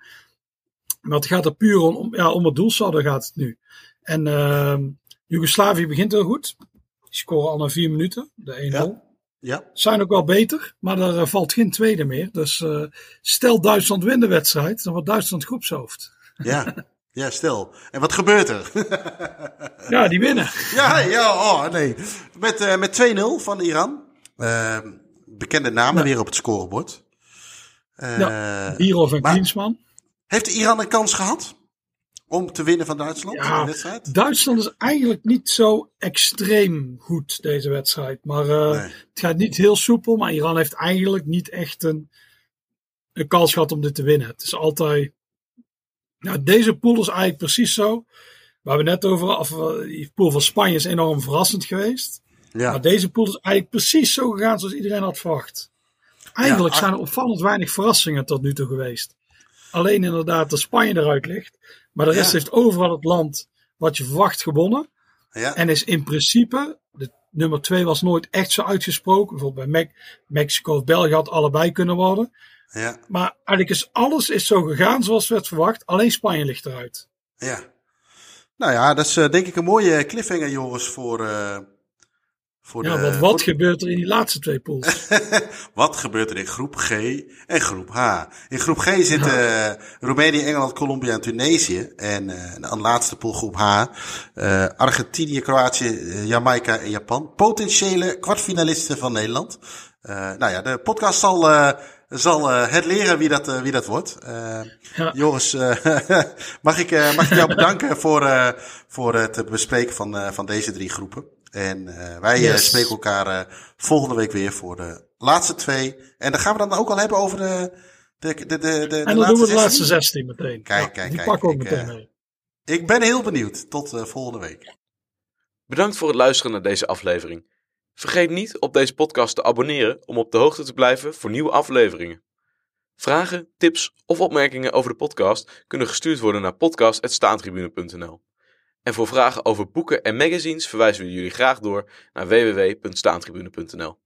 Maar het gaat er puur om, ja, om het doelsaldo gaat het nu. En ehm Joegoslavië begint heel goed. Die scoren al na vier minuten, de 1-0. Ja. Ja, Zijn ook wel beter, maar er eh, valt geen tweede meer. Dus eh, stel Duitsland wint de wedstrijd, dan wordt Duitsland groepshoofd. ja, ja, stel. En wat gebeurt er? (laughs) Ja, die winnen. ja, ja, oh nee. Met, eh, met 2-0 van Iran. Eh, bekende namen weer op het scorebord. Eh, Ja, Bierhoff en Klinsman. Heeft Iran een kans gehad om te winnen van Duitsland in de Ja, wedstrijd? Duitsland is eigenlijk niet zo extreem goed deze wedstrijd. Maar eh, Nee. het gaat niet heel soepel. Maar Iran heeft eigenlijk niet echt een, een kans gehad om dit te winnen. Het is altijd. Nou, deze pool is eigenlijk precies zo. Waar we net over. Of, eh, die pool van Spanje is enorm verrassend geweest. Ja, Maar deze pool is eigenlijk precies zo gegaan zoals iedereen had verwacht. Eigenlijk Ja, zijn er opvallend weinig verrassingen tot nu toe geweest. Alleen inderdaad dat Spanje eruit ligt. Maar de rest Ja. heeft overal het land wat je verwacht gewonnen. ja, En is in principe, de nummer twee was nooit echt zo uitgesproken. Bijvoorbeeld bij Me- Mexico of België had allebei kunnen worden. ja, Maar eigenlijk is alles is zo gegaan zoals werd verwacht. Alleen Spanje ligt eruit. ja. Nou ja, dat is eh, denk ik een mooie cliffhanger, Joris, voor, eh, voor Ja, de... want wat voor- gebeurt er in die laatste twee pools? (laughs) Wat gebeurt er in groep G en groep H? In groep G zitten eh, Roemenië, Engeland, Colombia en Tunesië. En eh de laatste pool groep H. eh, Argentinië, Kroatië, Jamaica en Japan. Potentiële kwartfinalisten van Nederland. Nou ja, de podcast zal, zal eh, het leren wie dat, wie dat wordt. Ja. Joris, (laughs) mag, ik, mag ik jou (laughs) bedanken voor, voor het bespreken van, van deze drie groepen. En eh, wij eh, spreken elkaar eh, volgende week weer voor de laatste twee. En dan gaan we dan ook al hebben over de, de, de, de, de En dan laatste doen we de laatste 16 meteen. Kijk, kijk, die kijk. Pak ook meteen mee. Ik ben heel benieuwd. Tot volgende week. Bedankt voor het luisteren naar deze aflevering. Vergeet niet op deze podcast te abonneren om op de hoogte te blijven voor nieuwe afleveringen. Vragen, tips of opmerkingen over de podcast kunnen gestuurd worden naar podcast.staantribune.nl. En voor vragen over boeken en magazines verwijzen we jullie graag door naar www.staantribune.nl.